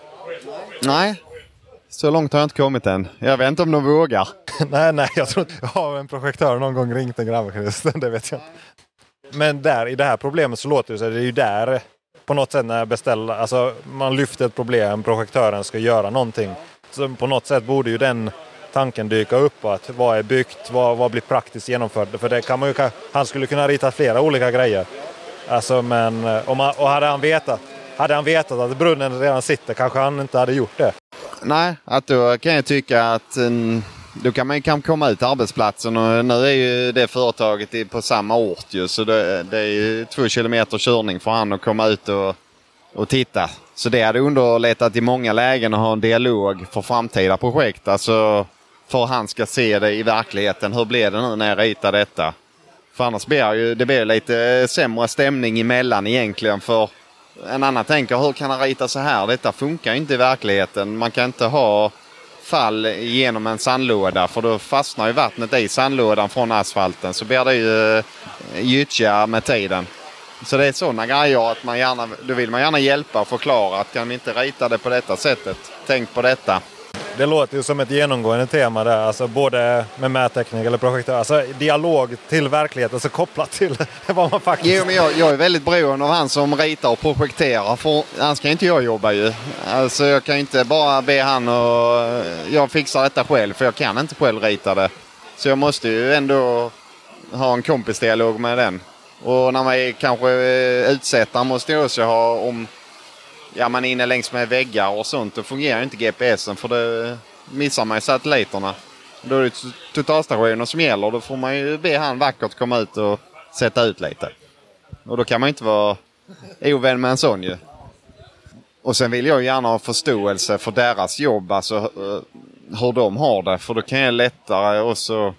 Speaker 2: Nej, så långt har jag inte kommit än. Jag vet inte om de vågar.
Speaker 1: nej, nej, jag tror inte. Har en projektör någon gång ringt en gravmaskinist? det vet jag inte. Men där i det här problemet så låter det så. Det är ju där på något sätt när beställare, alltså man lyfter ett problem, projektören ska göra någonting. Så på något sätt borde ju den tanken dyka upp. Att vad är byggt? Vad, vad blir praktiskt genomfört? För det kan man ju, han skulle kunna rita flera olika grejer. Alltså, men, eh, om man, och hade han vetat hade han vetat att brunnen redan sitter kanske han inte hade gjort det.
Speaker 2: Nej, att då kan jag tycka att eh, då kan man kanske komma ut till arbetsplatsen och nu är ju det företaget på samma ort ju så det, det är ju två kilometer körning för han att komma ut och, och titta. Så det hade underlättat i många lägen att ha en dialog för framtida projekt. Alltså för han ska se det i verkligheten. Hur blir det nu när jag ritar detta? För annars blir det ju det blir lite eh, sämre stämning emellan egentligen. För en annan tänker, hur kan han rita så här? Detta funkar inte i verkligheten. Man kan inte ha fall genom en sandlåda för då fastnar ju vattnet i sandlådan från asfalten. Så blir det ju eh, gyttja med tiden. Så det är sådana grejer att man gärna, då vill man gärna hjälpa och förklara att kan vi inte rita det på detta sättet? Tänk på detta.
Speaker 1: Det låter ju som ett genomgående tema där, alltså både med mätteknik eller projektör. Alltså dialog till verkligheten, alltså kopplat till vad man faktiskt...
Speaker 2: Jo, men jag, jag är väldigt beroende av han som ritar och projekterar. För annars kan inte jag jobba ju. Alltså jag kan inte bara be han och eh, jag fixar detta själv, för jag kan inte själv rita det. Så jag måste ju ändå ha en kompisdialog med den. Och när man är kanske eh, utsättare måste jag också ha om ja, man är inne längs med väggar och sånt. Då fungerar inte GPSen för det missar man ju satelliterna. Då är det totalstationen som gäller. Då får man ju be han vackert komma ut och sätta ut lite. Och då kan man inte vara ovän med en sån ju. Och sen vill jag gärna ha förståelse för deras jobb, alltså eh, hur de har det. För då kan jag lättare också,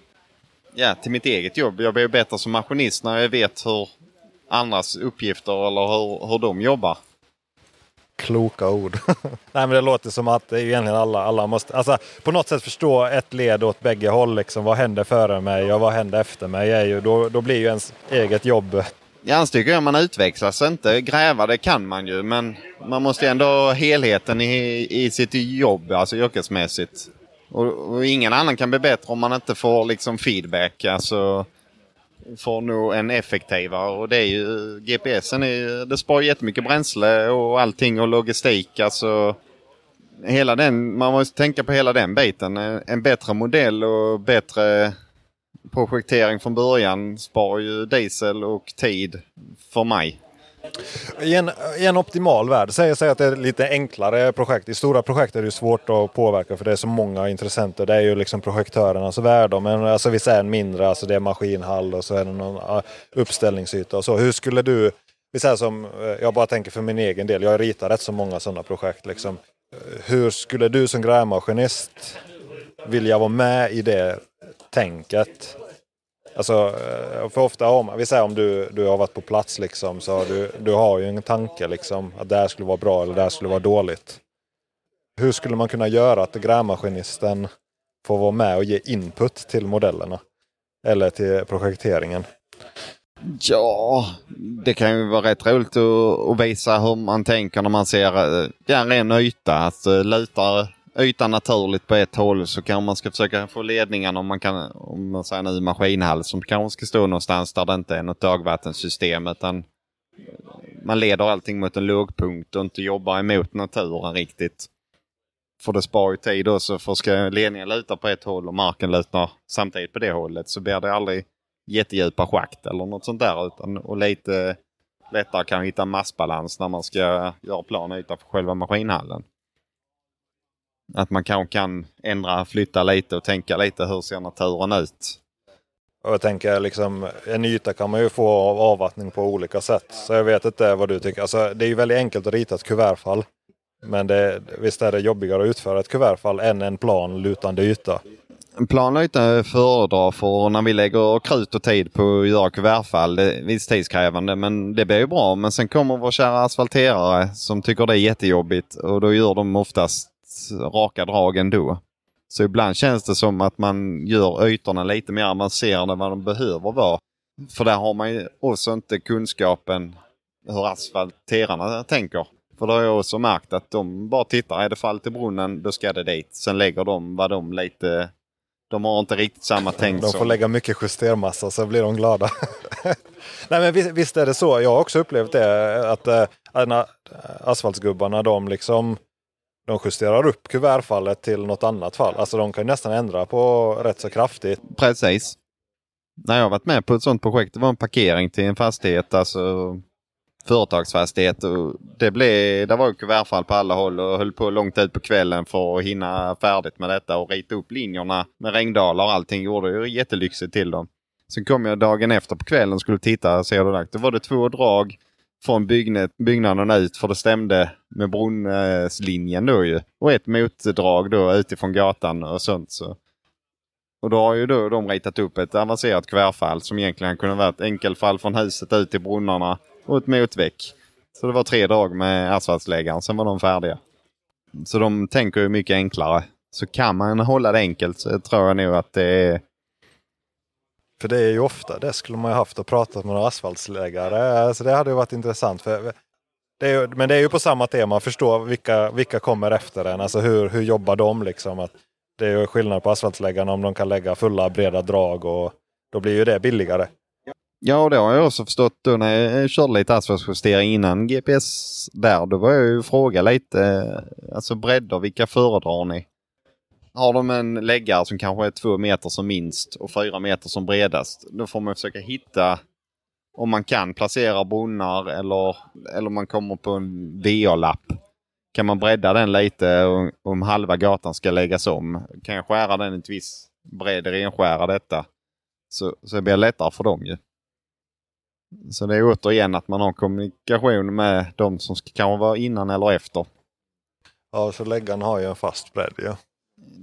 Speaker 2: ja, till mitt eget jobb. Jag blir bättre som maskinist när jag vet hur andras uppgifter eller hur, hur de jobbar.
Speaker 1: Kloka ord. Nej men det låter som att det är egentligen alla, alla måste alltså, på något sätt förstå ett led åt bägge håll. Liksom, vad händer före mig och vad händer efter mig? Är ju, då, då blir ju ens eget jobb
Speaker 2: Ja, annars tycker jag man utvecklas inte. Gräva det kan man ju men man måste ändå ha helheten i, i sitt jobb, alltså yrkesmässigt. Och, och, ingen annan kan bli bättre om man inte får liksom feedback. Alltså får nog en effektivare och det är ju GPSen är, det sparar jättemycket bränsle och allting och logistik. Alltså hela den, man måste tänka på hela den biten. En bättre modell och bättre projektering från början sparar ju diesel och tid för mig.
Speaker 1: I en, I en optimal värld, säg, säg att det är lite enklare projekt. I stora projekt är det svårt att påverka för det är så många intressenter. Det är ju liksom projektörernas värld. Men alltså vi säger en mindre, alltså det är maskinhall och så är det någon uppställningsyta och så. Hur skulle du, vi säger som, eh, jag bara tänker för min egen del, jag ritar rätt så många sådana projekt. Liksom. Hur skulle du som grävmaskinist vilja vara med i det tänket? Alltså, eh, för ofta om, vi säger om du, du har varit på plats liksom, så du, du har ju en tanke liksom att det här skulle vara bra eller det här skulle vara dåligt. Hur skulle man kunna göra att grävmaskinisten får vara med och ge input till modellerna? Eller till projekteringen?
Speaker 2: Ja, det kan ju vara rätt roligt att, att visa hur man tänker när man ser eh, ja, en ren yta. Att eh, lutar ytan naturligt på ett håll så kanske man ska försöka få ledningarna om man kan, om man säger nu maskinhall som kanske ska stå någonstans där det inte är något dagvattensystem utan man leder allting mot en lågpunkt och inte jobbar emot naturen riktigt. För det sparar ju tid också för ska ledningen luta på ett håll och marken lutar samtidigt på det hållet så blir det aldrig jättedjupa schakt eller något sånt där utan och lite lättare kan hitta massbalans när man ska göra plan yta för själva maskinhallen. Att man kanske kan ändra, flytta lite och tänka lite hur ser naturen ut.
Speaker 1: Och jag tänker liksom en yta kan man ju få av avvattning på olika sätt. Så jag vet inte vad du tycker. Alltså, det är ju väldigt enkelt att rita ett kuvertfall. Men det, visst är det jobbigare att utföra ett kuvertfall än en plan lutande yta.
Speaker 2: En plan yta föredrar för när vi lägger krut och tid på att göra kuvertfall. Det är visst tidskrävande men det blir ju bra. Men sen kommer vår kära asfalterare som tycker det är jättejobbigt och då gör de oftast raka drag ändå. Så ibland känns det som att man gör ytorna lite mer avancerade än vad de behöver vara. För där har man ju också inte kunskapen hur asfalterarna tänker. För då har jag också märkt att de bara tittar, är det fall till brunnen då ska det dit. Sen lägger de vad de lite de har inte riktigt samma tänk.
Speaker 1: De får som... lägga mycket justermassa så blir de glada. Nej men visst, visst, är det så. Jag har också upplevt det att äh, asfaltsgubbarna de liksom de justerar upp kuvertfallet till något annat fall. Alltså de kan nästan ändra på rätt så kraftigt.
Speaker 2: Precis. När jag varit med på ett sådant projekt, det var en parkering till en fastighet, alltså företagsfastighet. Och det, blev, det var kuvertfall på alla håll och höll på långt ut på kvällen för att hinna färdigt med detta och rita upp linjerna med regndalar och allting. Gjorde det jättelyxigt till dem. Sen kom jag dagen efter på kvällen och skulle titta och se hur det lagt. Då var det två drag från byggnad, byggnaden ut för det stämde med brunnslinjen då ju. Och ett motdrag då utifrån gatan och sånt. Så Och då har ju då de ritat upp ett avancerat kvärfall som egentligen kunde vara ett enkelfall från huset ut till brunnarna och ett motväck. Så det var tre drag med asfaltsläggaren, sen var de färdiga. Så de tänker ju mycket enklare. Så kan man hålla det enkelt så tror jag nog att det är...
Speaker 1: För det är ju ofta det skulle man ju haft och pratat med några asfaltsläggare. Så det hade ju varit intressant. För det är, men det är ju på samma tema, förstå vilka, vilka kommer efter en. Alltså hur, hur jobbar de liksom? Att det är ju skillnad på asfaltsläggarna om de kan lägga fulla breda drag och då blir ju det billigare.
Speaker 2: Ja, det har jag också förstått då när jag körde lite asfaltsjustering innan GPS där. Då var jag ju fråga lite, eh, alltså bredder, vilka föredrar ni? Har de en läggare som kanske är två meter som minst och fyra meter som bredast, då får man försöka hitta om man kan placera brunnar eller, eller man kommer på en VA-lapp. Kan man bredda den lite om halva gatan ska läggas om? Kan jag skära den ett viss bredd, renskära detta? Så, så det blir lättare för dem ju. Så det är återigen att man har kommunikation med de som ska kanske vara innan eller efter.
Speaker 1: Ja, så läggaren har ju en fast bredd ja.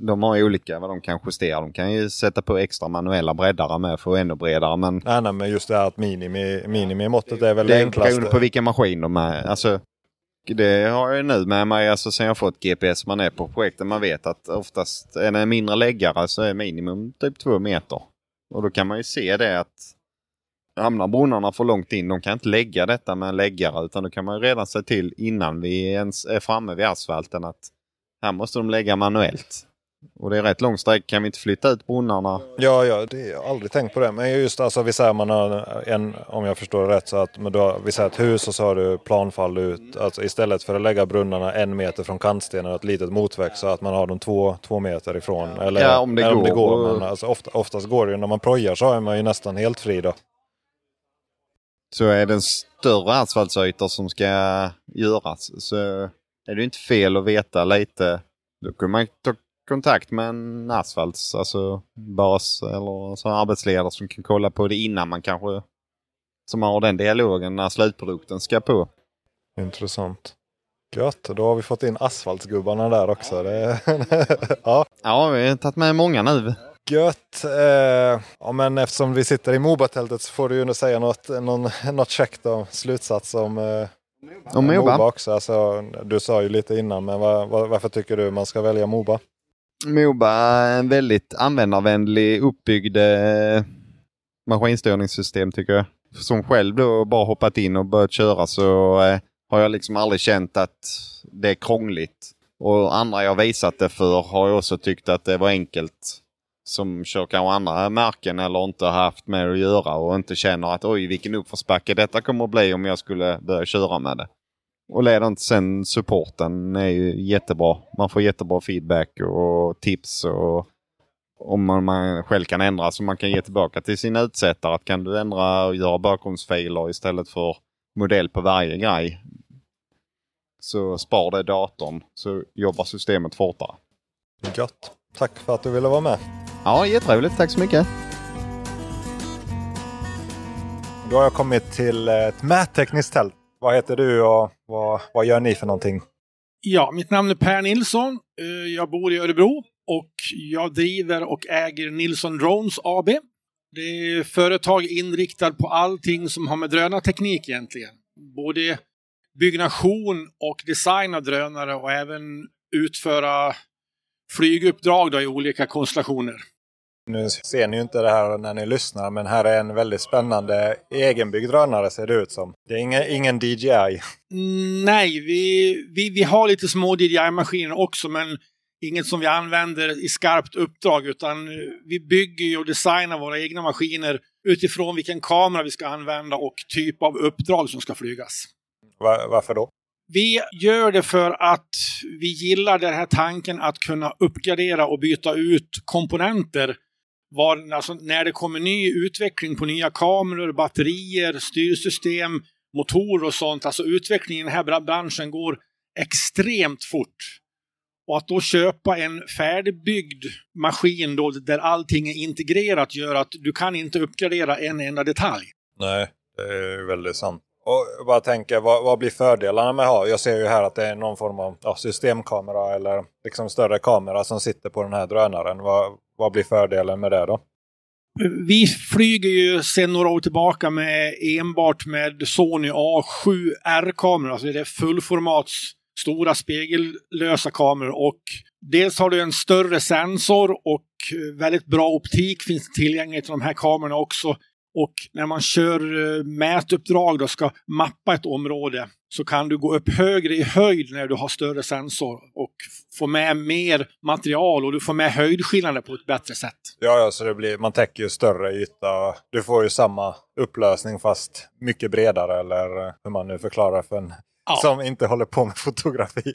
Speaker 2: De har ju olika vad de kan justera. De kan ju sätta på extra manuella breddare med för att ännu bredare. Men
Speaker 1: nej, nej, men just det här att minimi, minimimåttet är väl
Speaker 2: det
Speaker 1: enklaste.
Speaker 2: beroende på vilken maskin de är. Alltså, det har jag nu med mig alltså, sen jag fått GPS. Man är på projekten. Man vet att oftast är det en mindre läggare så är minimum typ två meter. Och då kan man ju se det att hamnar brunnarna för långt in, de kan inte lägga detta med en läggare utan då kan man redan se till innan vi ens är framme vid asfalten att här måste de lägga manuellt. Och det är rätt lång sträck. Kan vi inte flytta ut brunnarna?
Speaker 1: Ja, ja, det, jag har aldrig tänkt på det. Men just alltså, vi säger man har en, om jag förstår det rätt, så att men då, vi säger ett hus och så har du planfall ut. Alltså istället för att lägga brunnarna en meter från kantstenen och ett litet motväxt så att man har dem två, två meter ifrån. Eller,
Speaker 2: Ja, om det
Speaker 1: eller
Speaker 2: går.
Speaker 1: det går men alltså, ofta, oftast går det ju. När man projar så är man ju nästan helt fri då.
Speaker 2: Så är det en större asfaltsytor som ska göras så är det inte fel att veta lite. Då kan man ta kontakt med en asfalts, alltså bas eller så arbetsledare som kan kolla på det innan man kanske som har den dialogen när slutprodukten ska på.
Speaker 1: Intressant. Gött, då har vi fått in asfaltsgubbarna där också. Det, ja.
Speaker 2: Ja, vi har tagit med många nu.
Speaker 1: Gött! Eh, ja, men eftersom vi sitter i Moba-tältet så får du ju nu säga något, någon, något käckt om slutsats om eh,
Speaker 2: Om Moba.
Speaker 1: också. Alltså, du sa ju lite innan, men var, var, varför tycker du man ska välja Moba?
Speaker 2: Moba är en väldigt användarvänlig uppbyggd eh, maskinstyrningssystem tycker jag. Som själv då bara hoppat in och börjat köra så eh, har jag liksom aldrig känt att det är krångligt. Och andra jag visat det för har jag också tyckt att det var enkelt. Som kör kanske andra märken eller inte har haft med att göra och inte känner att oj vilken uppförsbacke detta kommer att bli om jag skulle börja köra med det. Och ledan sen supporten är ju jättebra. Man får jättebra feedback och tips och om man, man själv kan ändra så man kan ge tillbaka till sin utsättare. Att kan du ändra och göra bakgrundsfiler istället för modell på varje grej. Så spar det datorn så jobbar systemet fortare.
Speaker 1: Gött! Tack för att du ville vara med.
Speaker 2: Ja, jätteroligt. Tack så mycket.
Speaker 1: Då har jag kommit till ett mättekniskt tält. Vad heter du och vad, vad gör ni för någonting?
Speaker 3: Ja, mitt namn är Per Nilsson. Eh, jag bor i Örebro och jag driver och äger Nilsson Drones AB. Det är företag inriktat på allting som har med drönarteknik egentligen. Både byggnation och design av drönare och även utföra flyguppdrag då i olika konstellationer.
Speaker 1: Nu ser ni ju inte det här när ni lyssnar, men här är en väldigt spännande egenbyggd drönare ser det ut som. Det är ingen, ingen DJI.
Speaker 3: Mm, Nej, vi, vi, vi har lite små DJI-maskiner också, men inget som vi använder i skarpt uppdrag, utan eh, vi bygger och designar våra egna maskiner utifrån vilken kamera vi ska använda och typ av uppdrag som ska flygas.
Speaker 1: Va- varför då?
Speaker 3: Vi gör det för att vi gillar den här tanken att kunna uppgradera och byta ut komponenter var, alltså när det kommer ny utveckling på nya kameror, batterier, styrsystem, motorer och sånt. Alltså utvecklingen i den här branschen går extremt fort. Och att då köpa en färdigbyggd maskin då, där allting är integrerat gör att du kan inte uppgradera en enda detalj.
Speaker 1: Nej, det är väldigt sant. Och jag bara tänker, vad, vad blir fördelarna med att ha? Jag ser ju här att det är någon form av ja, systemkamera eller liksom större kamera som sitter på den här drönaren. Vad, vad blir fördelen med det då?
Speaker 3: Vi flyger ju sedan några år tillbaka med enbart med Sony A7 R-kameror, alltså det är fullformats stora spegellösa kameror och dels har du en större sensor och väldigt bra optik finns tillgängligt till de här kamerorna också. Och när man kör eh, mätuppdrag och ska mappa ett område så kan du gå upp högre i höjd när du har större sensor och få med mer material och du får med höjdskillnader på ett bättre sätt.
Speaker 1: Ja, ja så det blir, man täcker ju större yta. Du får ju samma upplösning fast mycket bredare eller hur man nu förklarar för en ja. som inte håller på med fotografi.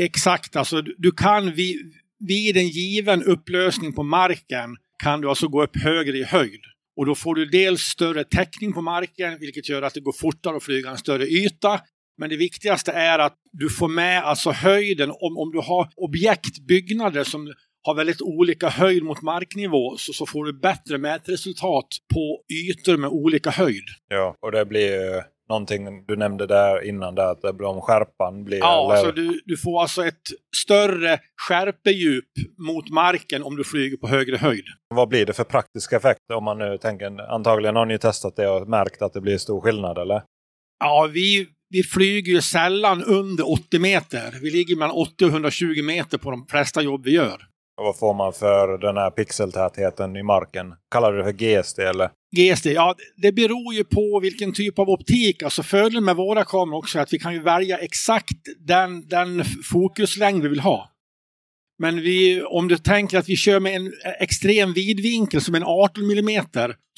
Speaker 3: Exakt, alltså du kan vid, vid en given upplösning på marken kan du alltså gå upp högre i höjd. Och då får du dels större täckning på marken, vilket gör att det går fortare att flyga en större yta. Men det viktigaste är att du får med alltså höjden. Om, om du har objektbyggnader som har väldigt olika höjd mot marknivå så, så får du bättre mätresultat på ytor med olika höjd.
Speaker 1: Ja, och det blir någonting du nämnde där innan, där, att om skärpan blir...
Speaker 3: Ja, eller... alltså du, du får alltså ett större skärpedjup mot marken om du flyger på högre höjd.
Speaker 1: Vad blir det för praktiska effekter om man nu tänker, antagligen har ni testat det och märkt att det blir stor skillnad eller?
Speaker 3: Ja, vi, vi flyger ju sällan under 80 meter. Vi ligger mellan 80 och 120 meter på de flesta jobb vi gör.
Speaker 1: Och vad får man för den här pixeltätheten i marken? Kallar du det för GSD eller?
Speaker 3: GSD, ja det beror ju på vilken typ av optik. Alltså fördelen med våra kameror också är att vi kan ju välja exakt den, den fokuslängd vi vill ha. Men vi, om du tänker att vi kör med en extrem vidvinkel som en 18 mm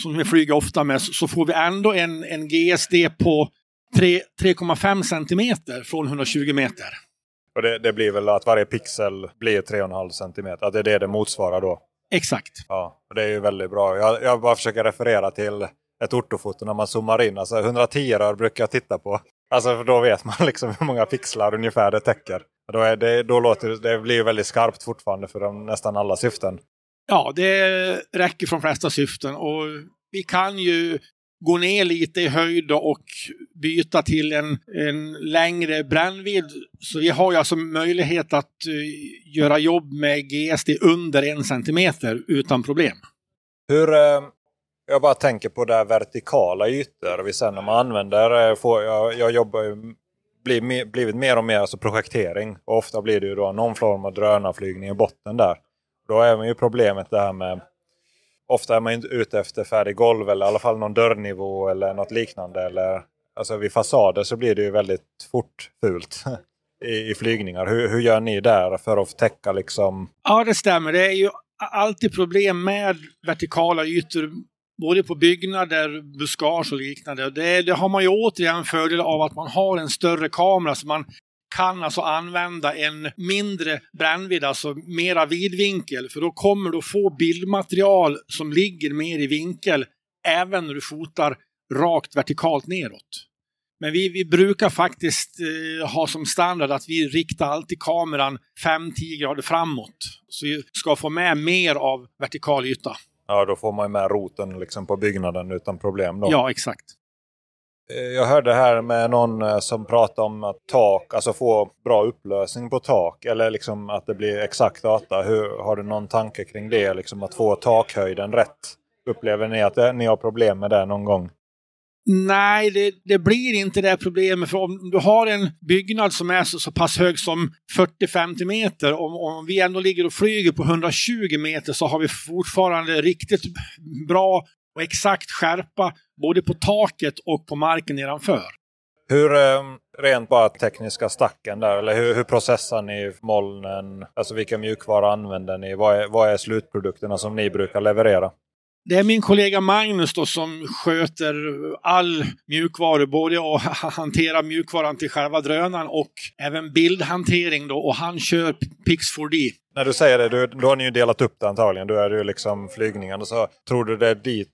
Speaker 3: som vi flyger ofta med, så får vi ändå en, en GSD på 3,5 cm från 120 meter.
Speaker 1: Och det, det, blir väl att varje pixel blir 3,5 cm? Att det är det det motsvarar då?
Speaker 3: Exakt.
Speaker 1: Ja, det är ju väldigt bra. Jag, jag bara försöker referera till ett ortofoto när man zoomar in. Alltså 110 rör brukar jag titta på. Alltså för då vet man liksom hur många pixlar ungefär det täcker. Då, är det, då låter det, blir väldigt skarpt fortfarande för de, nästan alla syften.
Speaker 3: Ja, det räcker för de flesta syften. Och vi kan ju gå ner lite i höjd och byta till en, en längre brännvidd. Så vi har ju alltså möjlighet att uh, göra jobb med GSD under en centimeter utan problem.
Speaker 1: Hur, uh, jag bara tänker på det vertikala ytor. Vi sen när man använder, uh, får, jag, jag jobbar ju, blir, blivit mer och mer alltså projektering. Och ofta blir det ju då någon form av drönarflygning i botten där. Då är ju problemet det här med ofta är man inte ute efter färdig golv eller i alla fall någon dörrnivå eller något liknande. Eller, alltså vid fasader så blir det ju väldigt fort fult i, i flygningar. Hur, hur gör ni där för att täcka liksom?
Speaker 3: Ja, det stämmer. Det är ju alltid problem med vertikala ytor både på byggnader, buskage och liknande. Det, det, har man ju återigen fördel av att man har en större kamera så man kan alltså använda en mindre brännvidd, alltså mera vidvinkel, för då kommer du få bildmaterial som ligger mer i vinkel även när du fotar rakt vertikalt neråt. Men vi, vi brukar faktiskt eh, ha som standard att vi riktar alltid kameran 5-10 grader framåt. Så vi ska få med mer av vertikal yta.
Speaker 1: Ja, då får man med roten liksom på byggnaden utan problem. Då.
Speaker 3: Ja, exakt.
Speaker 1: Eh, jag hörde här med någon eh, som pratade om att tak, alltså få bra upplösning på tak eller liksom att det blir exakt data. Hur, har du någon tanke kring det? Liksom att få takhöjden rätt? Upplever ni att det, ni har problem med det någon gång?
Speaker 3: Nej, det, det, blir inte det problemet. För om du har en byggnad som är så, så pass hög som 40-50 meter, om, om vi ändå ligger och flyger på 120 meter så har vi fortfarande riktigt bra och exakt skärpa både på taket och på marken nedanför.
Speaker 1: Hur, eh, rent bara tekniska stacken där, eller hur, hur processar ni molnen? Alltså vilka mjukvara använder ni? Vad är, vad är slutprodukterna som ni brukar leverera?
Speaker 3: Det är min kollega Magnus då som sköter all mjukvara, både att hantera mjukvaran till själva drönaren och även bildhantering då och han kör Pix4D.
Speaker 1: När du säger det, du, då har ni ju delat upp det antagligen. Då är det ju liksom flygningen. Så tror du det är dit?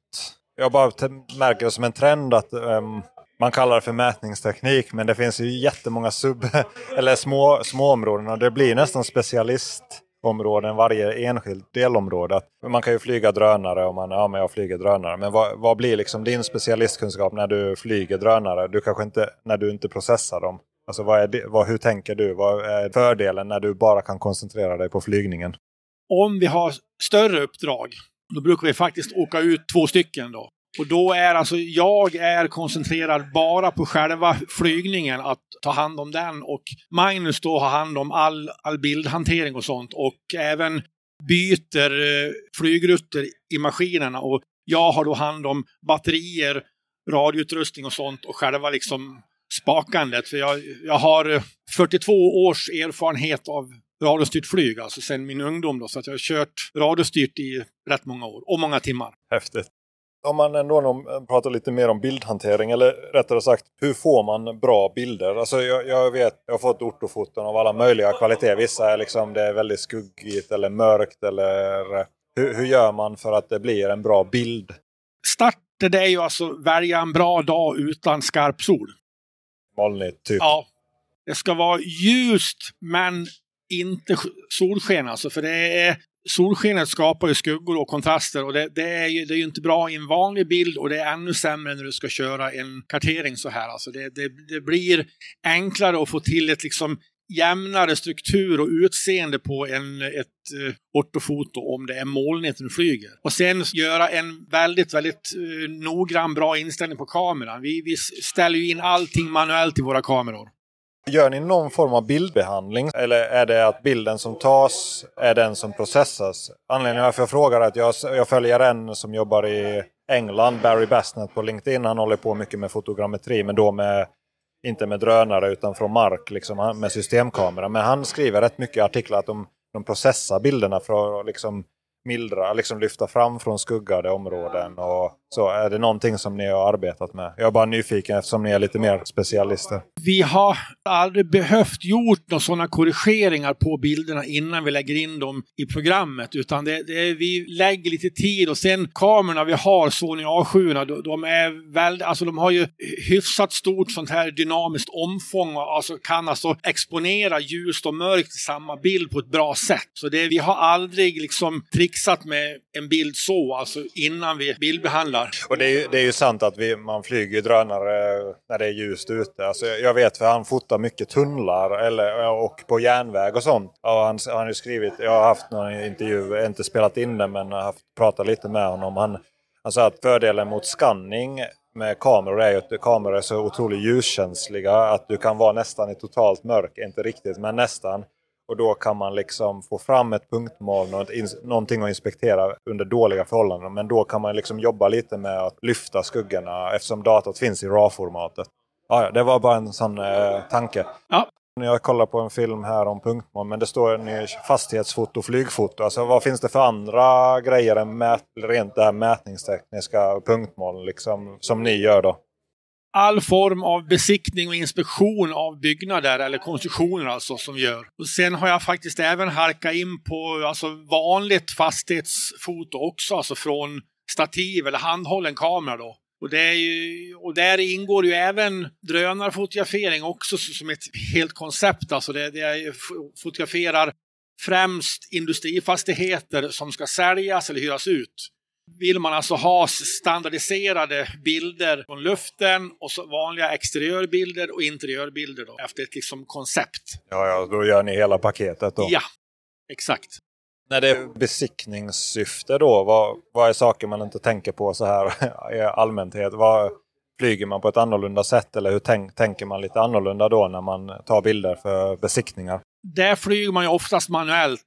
Speaker 1: Jag bara märker det som en trend att um, man kallar det för mätningsteknik men det finns ju jättemånga sub eller små, små områden och det blir nästan specialist områden, varje enskilt delområde. Man kan ju flyga drönare om man, ja men jag flyger drönare. Men vad, vad blir liksom din specialistkunskap när du flyger drönare? Du kanske inte, när du inte processar dem. Alltså vad är det, vad, hur tänker du? Vad är fördelen när du bara kan koncentrera dig på flygningen?
Speaker 3: om vi har större uppdrag, då brukar vi faktiskt åka ut två stycken då. Och då är alltså, jag är koncentrerad bara på själva flygningen, att ta hand om den. Och Magnus då har hand om all, all bildhantering och sånt. Och även byter eh, flygrutter i maskinerna. Och jag har då hand om batterier, radioutrustning och sånt och själva liksom spakandet. För jag, jag har eh, 42 års erfarenhet av radiostyrt flyg, alltså sedan min ungdom. Då, så att jag har kört radiostyrt i rätt många år och många timmar.
Speaker 1: Häftigt. Om man ändå pratar lite mer om bildhantering, eller rättare sagt, hur får man bra bilder? Alltså jag, jag vet, jag har fått ortofoton av alla möjliga kvaliteter. Vissa är liksom, det är väldigt skuggigt eller mörkt eller... Hur, hur gör man för att det blir en bra bild?
Speaker 3: Starten är ju alltså välja en bra dag utan skarp sol.
Speaker 1: Molnigt, typ?
Speaker 3: Ja. Det ska vara ljust, men inte solsken alltså, för det är solskenet skapar ju skuggor och kontraster och det, det, är ju, det är ju inte bra i en vanlig bild och det är ännu sämre när du ska köra en kartering så här. Alltså det, det, det blir enklare att få till ett liksom jämnare struktur och utseende på en, ett eh, ortofoto om det är molnigt när du flyger. Och sen göra en väldigt, väldigt eh, noggrann, bra inställning på kameran. Vi, vi ställer ju in allting manuellt i våra kameror.
Speaker 1: Gör ni någon form av bildbehandling? Eller är det att bilden som tas är den som processas? Anledningen varför jag frågar är att jag, jag följer en som jobbar i England, Barry Bassnett på LinkedIn. Han håller på mycket med fotogrammetri, men då med inte med drönare utan från mark, liksom, med systemkamera. Men han skriver rätt mycket artiklar att de, de processar bilderna för att liksom mildra, liksom lyfta fram från skuggade områden. Och så Är det någonting som ni har arbetat med? Jag är bara nyfiken eftersom ni är lite mer specialister.
Speaker 3: Vi har aldrig behövt gjort några sådana korrigeringar på bilderna innan vi lägger in dem i programmet. Utan det, det vi lägger lite tid och sen kamerorna vi har, Sony A7, de, de är väldigt, alltså de har ju hyfsat stort sånt här dynamiskt omfång och alltså kan alltså exponera ljust och mörkt i samma bild på ett bra sätt. Så det, vi har aldrig liksom Fixat med en bild så, alltså innan vi bildbehandlar.
Speaker 1: Och det är, ju, det är ju sant att vi, man flyger drönare när det är ljust ute. Alltså jag vet för han fotar mycket tunnlar eller, och på järnväg och sånt. Och han, han har ju skrivit, jag har haft någon intervju, inte spelat in den men har haft, pratat lite med honom. Han, han sa att fördelen mot scanning med kameror är ju att kameror är så otroligt ljuskänsliga att du kan vara nästan i totalt mörk, inte riktigt men nästan. Och då kan man liksom få fram ett punktmål, något, någonting att inspektera under dåliga förhållanden. Men då kan man liksom jobba lite med att lyfta skuggorna eftersom datat finns i RAW-formatet. Ja, det var bara en sån eh, tanke.
Speaker 3: Ja.
Speaker 1: Jag kollar på en film här om punktmål men det står fastighetsfoto, flygfoto. Alltså vad finns det för andra grejer än mät, rent det här mätningstekniska punktmål liksom, som ni gör då?
Speaker 3: All form av besiktning och inspektion av byggnader eller konstruktioner alltså som vi gör. Och sen har jag faktiskt även harkat in på alltså vanligt fastighetsfoto också, alltså från stativ eller handhållen kamera då. Och, det är ju, och där ingår ju även drönarfotografering också som ett helt koncept. Alltså det, det jag fotograferar främst industrifastigheter som ska säljas eller hyras ut vill man alltså ha standardiserade bilder från luften och så vanliga exteriörbilder och interiörbilder då, efter ett liksom koncept.
Speaker 1: Ja, ja, då gör ni hela paketet då?
Speaker 3: Ja, exakt.
Speaker 1: När det är besiktningssyfte då, vad, vad är saker man inte tänker på så här i allmänhet? Vad, flyger man på ett annorlunda sätt eller hur tänk, tänker man lite annorlunda då när man tar bilder för besiktningar?
Speaker 3: Där flyger man ju oftast manuellt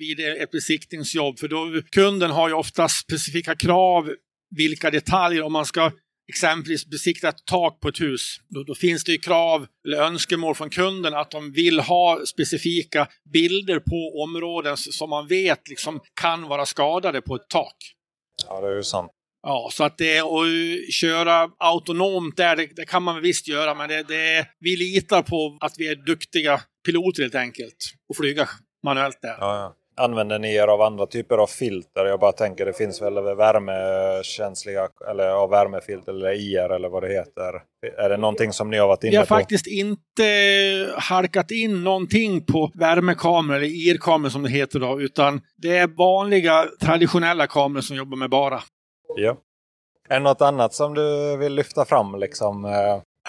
Speaker 3: vid ett besiktningsjobb. För då, kunden har ju ofta specifika krav vilka detaljer, om man ska exempelvis besikta ett tak på ett hus, då, då, finns det ju krav eller önskemål från kunden att de vill ha specifika bilder på områden som man vet liksom kan vara skadade på ett tak.
Speaker 1: Ja, det är ju sant.
Speaker 3: Ja, så att det att köra autonomt där, det, det kan man visst göra, men det, det, vi litar på att vi är duktiga piloter helt enkelt och flyga manuellt där.
Speaker 1: Ja, ja. Använder ni er av andra typer av filter? Jag bara tänker det finns väl värmekänsliga eller ja, värmefilter eller IR eller vad det heter. Är det någonting som ni har varit inne på?
Speaker 3: Vi har faktiskt inte harkat in någonting på värmekameror eller IR-kameror som det heter då, utan det är vanliga traditionella kameror som jobbar med bara.
Speaker 1: Ja. Är det något annat som du vill lyfta fram liksom?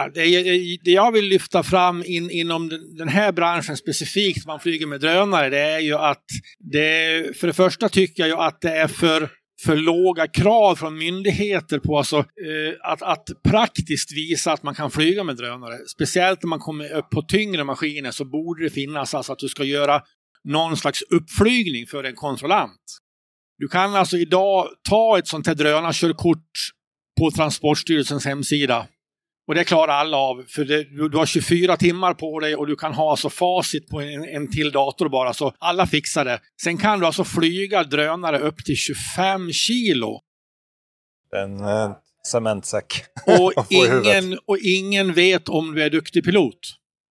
Speaker 3: Det, det jag vill lyfta fram in, inom den här branschen specifikt, man flyger med drönare, det är ju att det, för det första tycker jag ju att det är för för låga krav från myndigheter på alltså, eh, att, att praktiskt visa att man kan flyga med drönare. Speciellt när man kommer upp på tyngre maskiner så borde det finnas alltså att du ska göra någon slags uppflygning för en kontrollant. Du kan alltså idag ta ett sånt här drönarkörkort på Transportstyrelsens hemsida och det klarar alla av, för det, du har 24 timmar på dig och du kan ha alltså facit på en, en till dator bara, så alla fixar det. Sen kan du alltså flyga drönare upp till 25 kilo.
Speaker 1: En eh, cementsäck.
Speaker 3: Och ingen, och ingen vet om du är duktig pilot.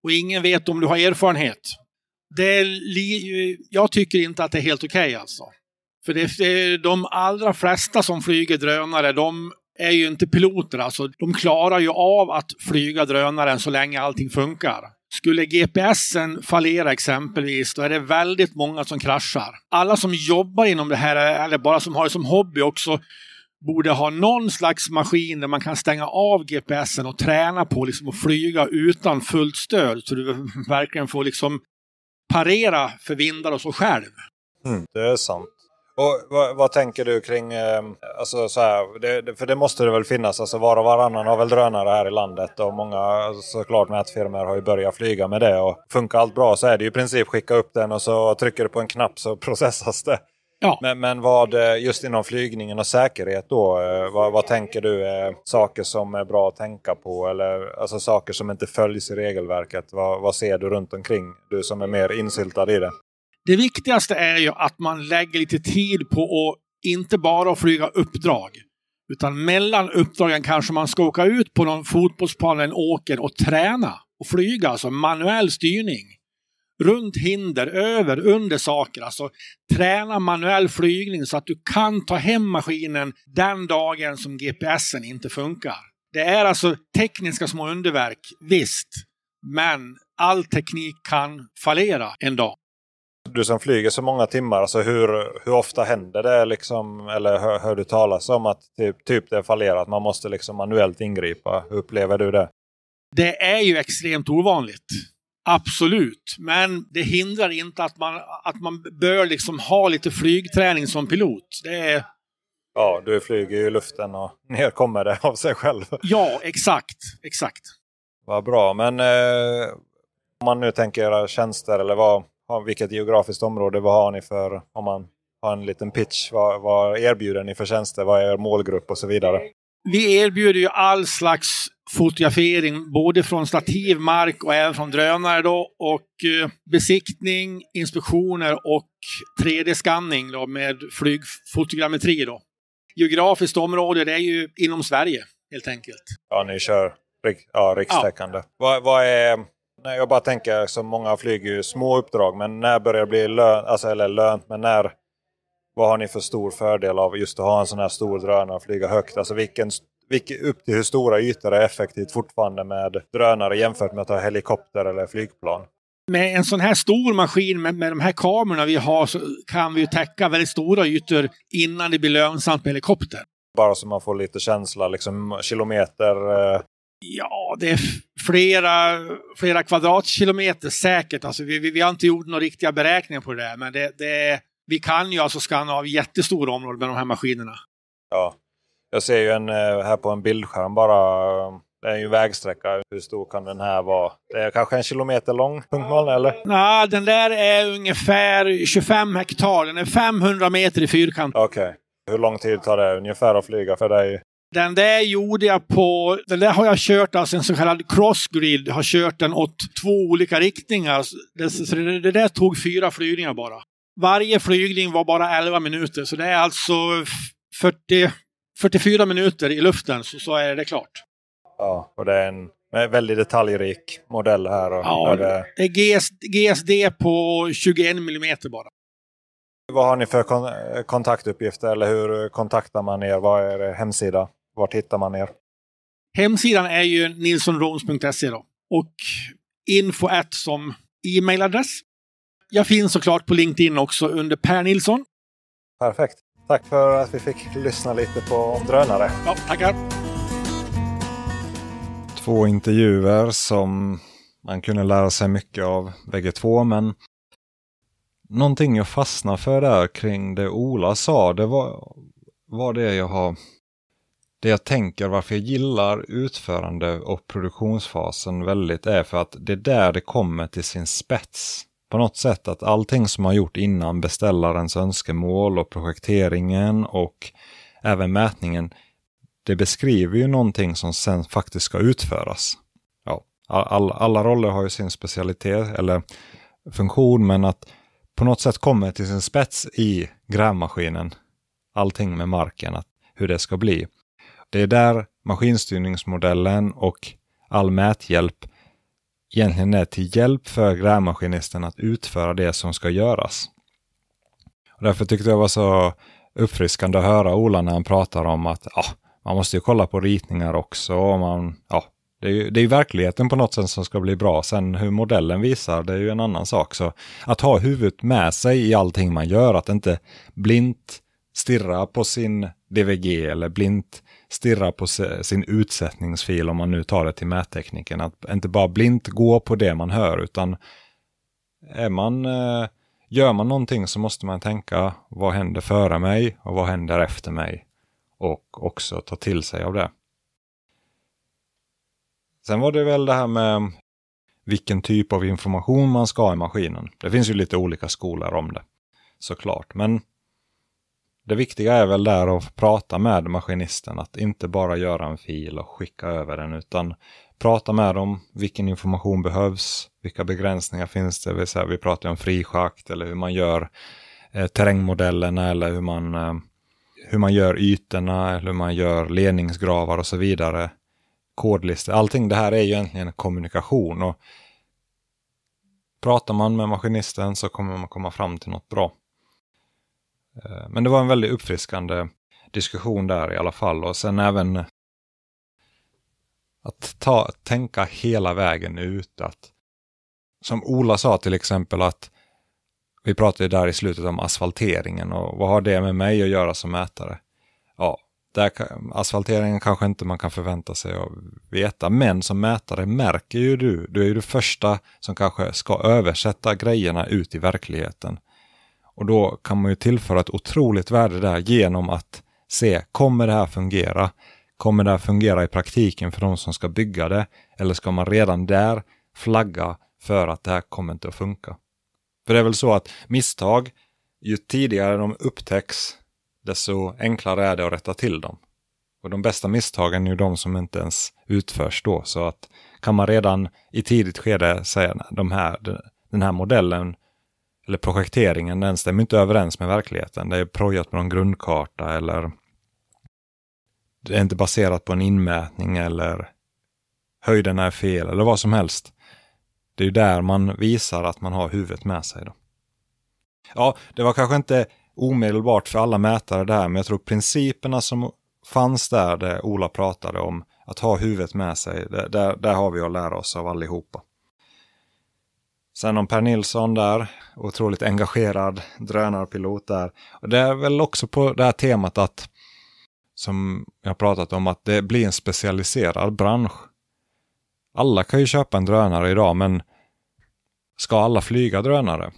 Speaker 3: Och ingen vet om du har erfarenhet. Det är jag tycker inte att det är helt okej okay alltså. För det är de allra flesta som flyger drönare, de är ju inte piloter. Alltså, de klarar ju av att flyga drönaren så länge allting funkar. Skulle GPSen fallera exempelvis, då är det väldigt många som kraschar. Alla som jobbar inom det här, eller bara som har det som hobby också, borde ha någon slags maskin där man kan stänga av GPSen och träna på liksom att flyga utan fullt stöd. Så du verkligen får liksom parera för vindar och så själv.
Speaker 1: Mm, det är sant. Och vad, vad, tänker du kring, eh, alltså så här, det, för det måste det väl finnas, alltså var och varannan har väl drönare här i landet och många såklart mätfirmor har ju börjat flyga med det och funkar allt bra så är det ju i princip skicka upp den och så trycker du på en knapp så processas det.
Speaker 3: Ja.
Speaker 1: Men, men vad eh, just inom flygningen och säkerhet då, eh, vad, vad, tänker du är saker som är bra att tänka på eller alltså saker som inte följs i regelverket? Vad, vad ser du runt omkring? Du som är mer insyltad i det.
Speaker 3: Det viktigaste är ju att man lägger lite tid på att inte bara flyga uppdrag. Utan mellan uppdragen kanske man ska åka ut på någon fotbollsplan eller en åker och träna och flyga, alltså manuell styrning. Runt hinder, över, under saker. Alltså träna manuell flygning så att du kan ta hem maskinen den dagen som GPSen inte funkar. Det är alltså tekniska små underverk, visst. Men all teknik kan fallera en dag.
Speaker 1: Du som flyger så många timmar, alltså hur, hur ofta händer det? Liksom, eller hör, hör du talas om att typ, typ det är fallerat, man måste liksom manuellt ingripa? Hur upplever du det?
Speaker 3: Det är ju extremt ovanligt. Absolut, men det hindrar inte att man, att man bör liksom ha lite flygträning som pilot. Det är...
Speaker 1: Ja, du flyger ju i luften och ner kommer det av sig själv.
Speaker 3: Ja, exakt. exakt.
Speaker 1: Vad bra, men eh, om man nu tänker tjänster eller vad, vilket geografiskt område, vad har ni för, om man har en liten pitch, vad, vad erbjuder ni för tjänster, vad är er målgrupp och så vidare?
Speaker 3: Vi erbjuder ju all slags fotografering, både från stativ, mark och även från drönare då, och eh, besiktning, inspektioner och 3D-skanning med flygfotogrammetri då. Geografiskt område, det är ju inom Sverige helt enkelt.
Speaker 1: Ja, ni kör ja, rikstäckande. Ja. Vad, vad är Nej, jag bara tänker som många flyger ju små uppdrag. Men när börjar det bli lön, alltså, eller lönt? Men när, vad har ni för stor fördel av just att ha en sån här stor drönare och flyga högt? Alltså vilken, vilken, upp till hur stora ytor är effektivt fortfarande med drönare jämfört med att ha helikopter eller flygplan?
Speaker 3: Med en sån här stor maskin med, med de här kamerorna vi har så kan vi ju täcka väldigt stora ytor innan det blir lönsamt med helikopter.
Speaker 1: Bara så man får lite känsla, liksom kilometer eh,
Speaker 3: Ja, det är flera, flera kvadratkilometer säkert. Alltså vi, vi, vi har inte gjort några riktiga beräkningar på det där, men det, det, vi kan ju alltså skanna av jättestora områden med de här maskinerna.
Speaker 1: Ja, jag ser ju en eh, här på en bildskärm bara. Det är ju vägsträcka. Hur stor kan den här vara? Det är kanske en kilometer lång, punktmål eller?
Speaker 3: Nej, den där är ungefär 25 hektar. Den är 500 meter i fyrkant.
Speaker 1: Okej. Okay. Hur lång tid tar det ungefär att flyga för dig?
Speaker 3: Den där gjorde jag på, den där har jag kört alltså en så kallad crossgrid, har kört den åt två olika riktningar. Det, så det, det där tog fyra flygningar bara. Varje flygning var bara 11 minuter, så det är alltså 40, 44 minuter i luften så, så är det klart.
Speaker 1: Ja, och det är en väldigt detaljrik modell här. Och
Speaker 3: ja, det... det är GS, GSD på 21 millimeter bara.
Speaker 1: Vad har ni för kontaktuppgifter eller hur kontaktar man er? Vad är er hemsida? Vart hittar man er?
Speaker 3: Hemsidan är ju nilsonrones.se då. Och info som e-mailadress. Jag finns såklart på LinkedIn också under Per Nilsson.
Speaker 1: Perfekt. Tack för att vi fick lyssna lite på drönare.
Speaker 3: Ja, tackar.
Speaker 1: två intervjuer som man kunde lära sig mycket av bägge två, men någonting jag fastnade för där kring det Ola sa, det var, var det jag har det jag tänker varför jag gillar utförande och produktionsfasen väldigt är för att det är där det kommer till sin spets. På något sätt att allting som har gjort innan beställarens önskemål och projekteringen och även mätningen, det beskriver ju någonting som sen faktiskt ska utföras. Ja, all, alla roller har ju sin specialitet eller funktion, men att på något sätt kommer till sin spets i grävmaskinen, allting med marken, att, hur det ska bli. Det är där maskinstyrningsmodellen och all mäthjälp egentligen är till hjälp för grävmaskinisten att utföra det som ska göras. Och därför tyckte jag det var så uppfriskande att höra Ola när han pratar om att ja, man måste ju kolla på ritningar också. Och man, ja, det är, ju, det är verkligheten på något sätt som ska bli bra. Sen hur modellen visar, det är ju en annan sak. Så att ha huvudet med sig i allting man gör, att inte blint stirra på sin DVG eller blint stirra på sin utsättningsfil om man nu tar det till mättekniken. Att inte bara blint gå på det man hör utan är man, eh, gör man någonting så måste man tänka vad händer före mig och vad händer efter mig? Och också ta till sig av det. Sen var det väl det här med vilken typ av information man ska ha i maskinen. Det finns ju lite olika skolor om det såklart. Men det viktiga är väl där att prata med maskinisten, att inte bara göra en fil och skicka över den, utan prata med dem, vilken information behövs, vilka begränsningar finns det, vi, vi pratar om frischakt eller hur man gör eh, terrängmodellerna eller hur man, eh, hur man gör ytorna, eller hur man gör ledningsgravar och så vidare. Kodlistor, allting det här är ju egentligen kommunikation och pratar man med maskinisten så kommer man komma fram till något bra. Eh, men det var en väldigt uppfriskande diskussion där i alla fall. Och sen även att ta, tänka hela vägen ut. Att, som Ola sa till exempel att vi pratade där i slutet om asfalteringen och vad har det med mig att göra som mätare? Ja, där, asfalteringen kanske inte man kan förvänta sig att veta, men som mätare märker ju du, du är ju det första som kanske ska översätta grejerna ut i verkligheten. Och då kan man ju tillföra ett otroligt värde där genom att se, kommer det här fungera? Kommer det här fungera i praktiken för de som ska bygga det? Eller ska man redan där flagga för att det här kommer inte att funka? För det är väl så att misstag, ju tidigare de upptäcks, desto enklare är det att rätta till dem. Och de bästa misstagen är ju de som inte ens utförs då. Så att kan man redan i tidigt skede säga de här, den här modellen eller projekteringen, den stämmer inte överens med verkligheten. Det är projat med någon grundkarta eller det är inte baserat på en inmätning eller höjden är fel eller vad som helst. Det är ju där man visar att man har huvudet med sig. Då. Ja, det var kanske inte omedelbart för alla mätare det här, men jag tror principerna som fanns där, det Ola pratade om, att ha huvudet med sig, där, där har vi att lära oss av allihopa. Sen om Per Nilsson där, otroligt engagerad drönarpilot där. Och det är väl också på det här temat att, som jag pratat om, att det blir en specialiserad bransch. Alla kan ju köpa en drönare idag, men ska alla flyga drönare?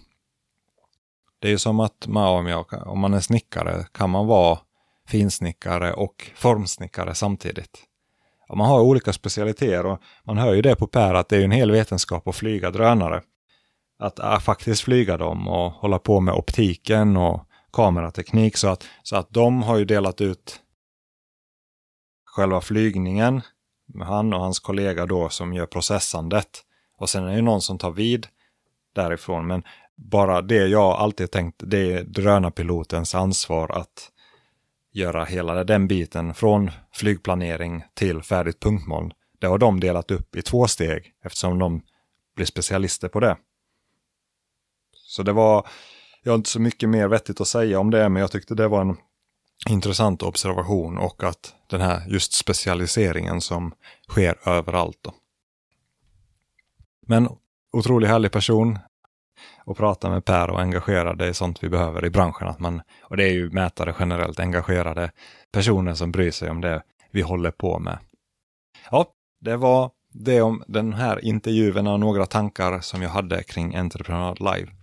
Speaker 1: Det är ju som att man, om man är snickare kan man vara finsnickare och formsnickare samtidigt. man har olika specialiteter och man hör ju det på Per att det är en hel vetenskap att flyga drönare att äh, faktiskt flyga dem och hålla på med optiken och kamerateknik. Så att, så att de har ju delat ut själva flygningen med han och hans kollega då som gör processandet. Och sen är det ju någon som tar vid därifrån. Men bara det jag alltid tänkt, det är drönarpilotens ansvar att göra hela den biten från flygplanering till färdigt punktmoln. Det har de delat upp i två steg eftersom de blir specialister på det. Så det var, jag har inte så mycket mer vettigt att säga om det, men jag tyckte det var en intressant observation och att den här just specialiseringen som sker överallt. Då. Men otroligt härlig person och prata med Per och engagera, det är sånt vi behöver i branschen. Att man, och det är ju mätare generellt, engagerade personer som bryr sig om det vi håller på med. Ja, det var Det om den här intervjun och några tankar som jag hade kring Entreprenad Live.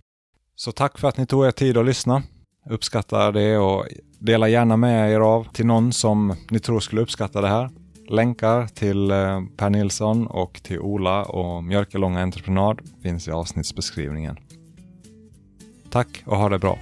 Speaker 1: Så tack för att ni tog er tid att lyssna. Uppskattar det och dela gärna med er av till någon som ni tror skulle uppskatta det här. Länkar till eh, Per Nilsson och till Ola och Mjölkelånga Entreprenad finns i avsnittsbeskrivningen. Tack och ha det bra!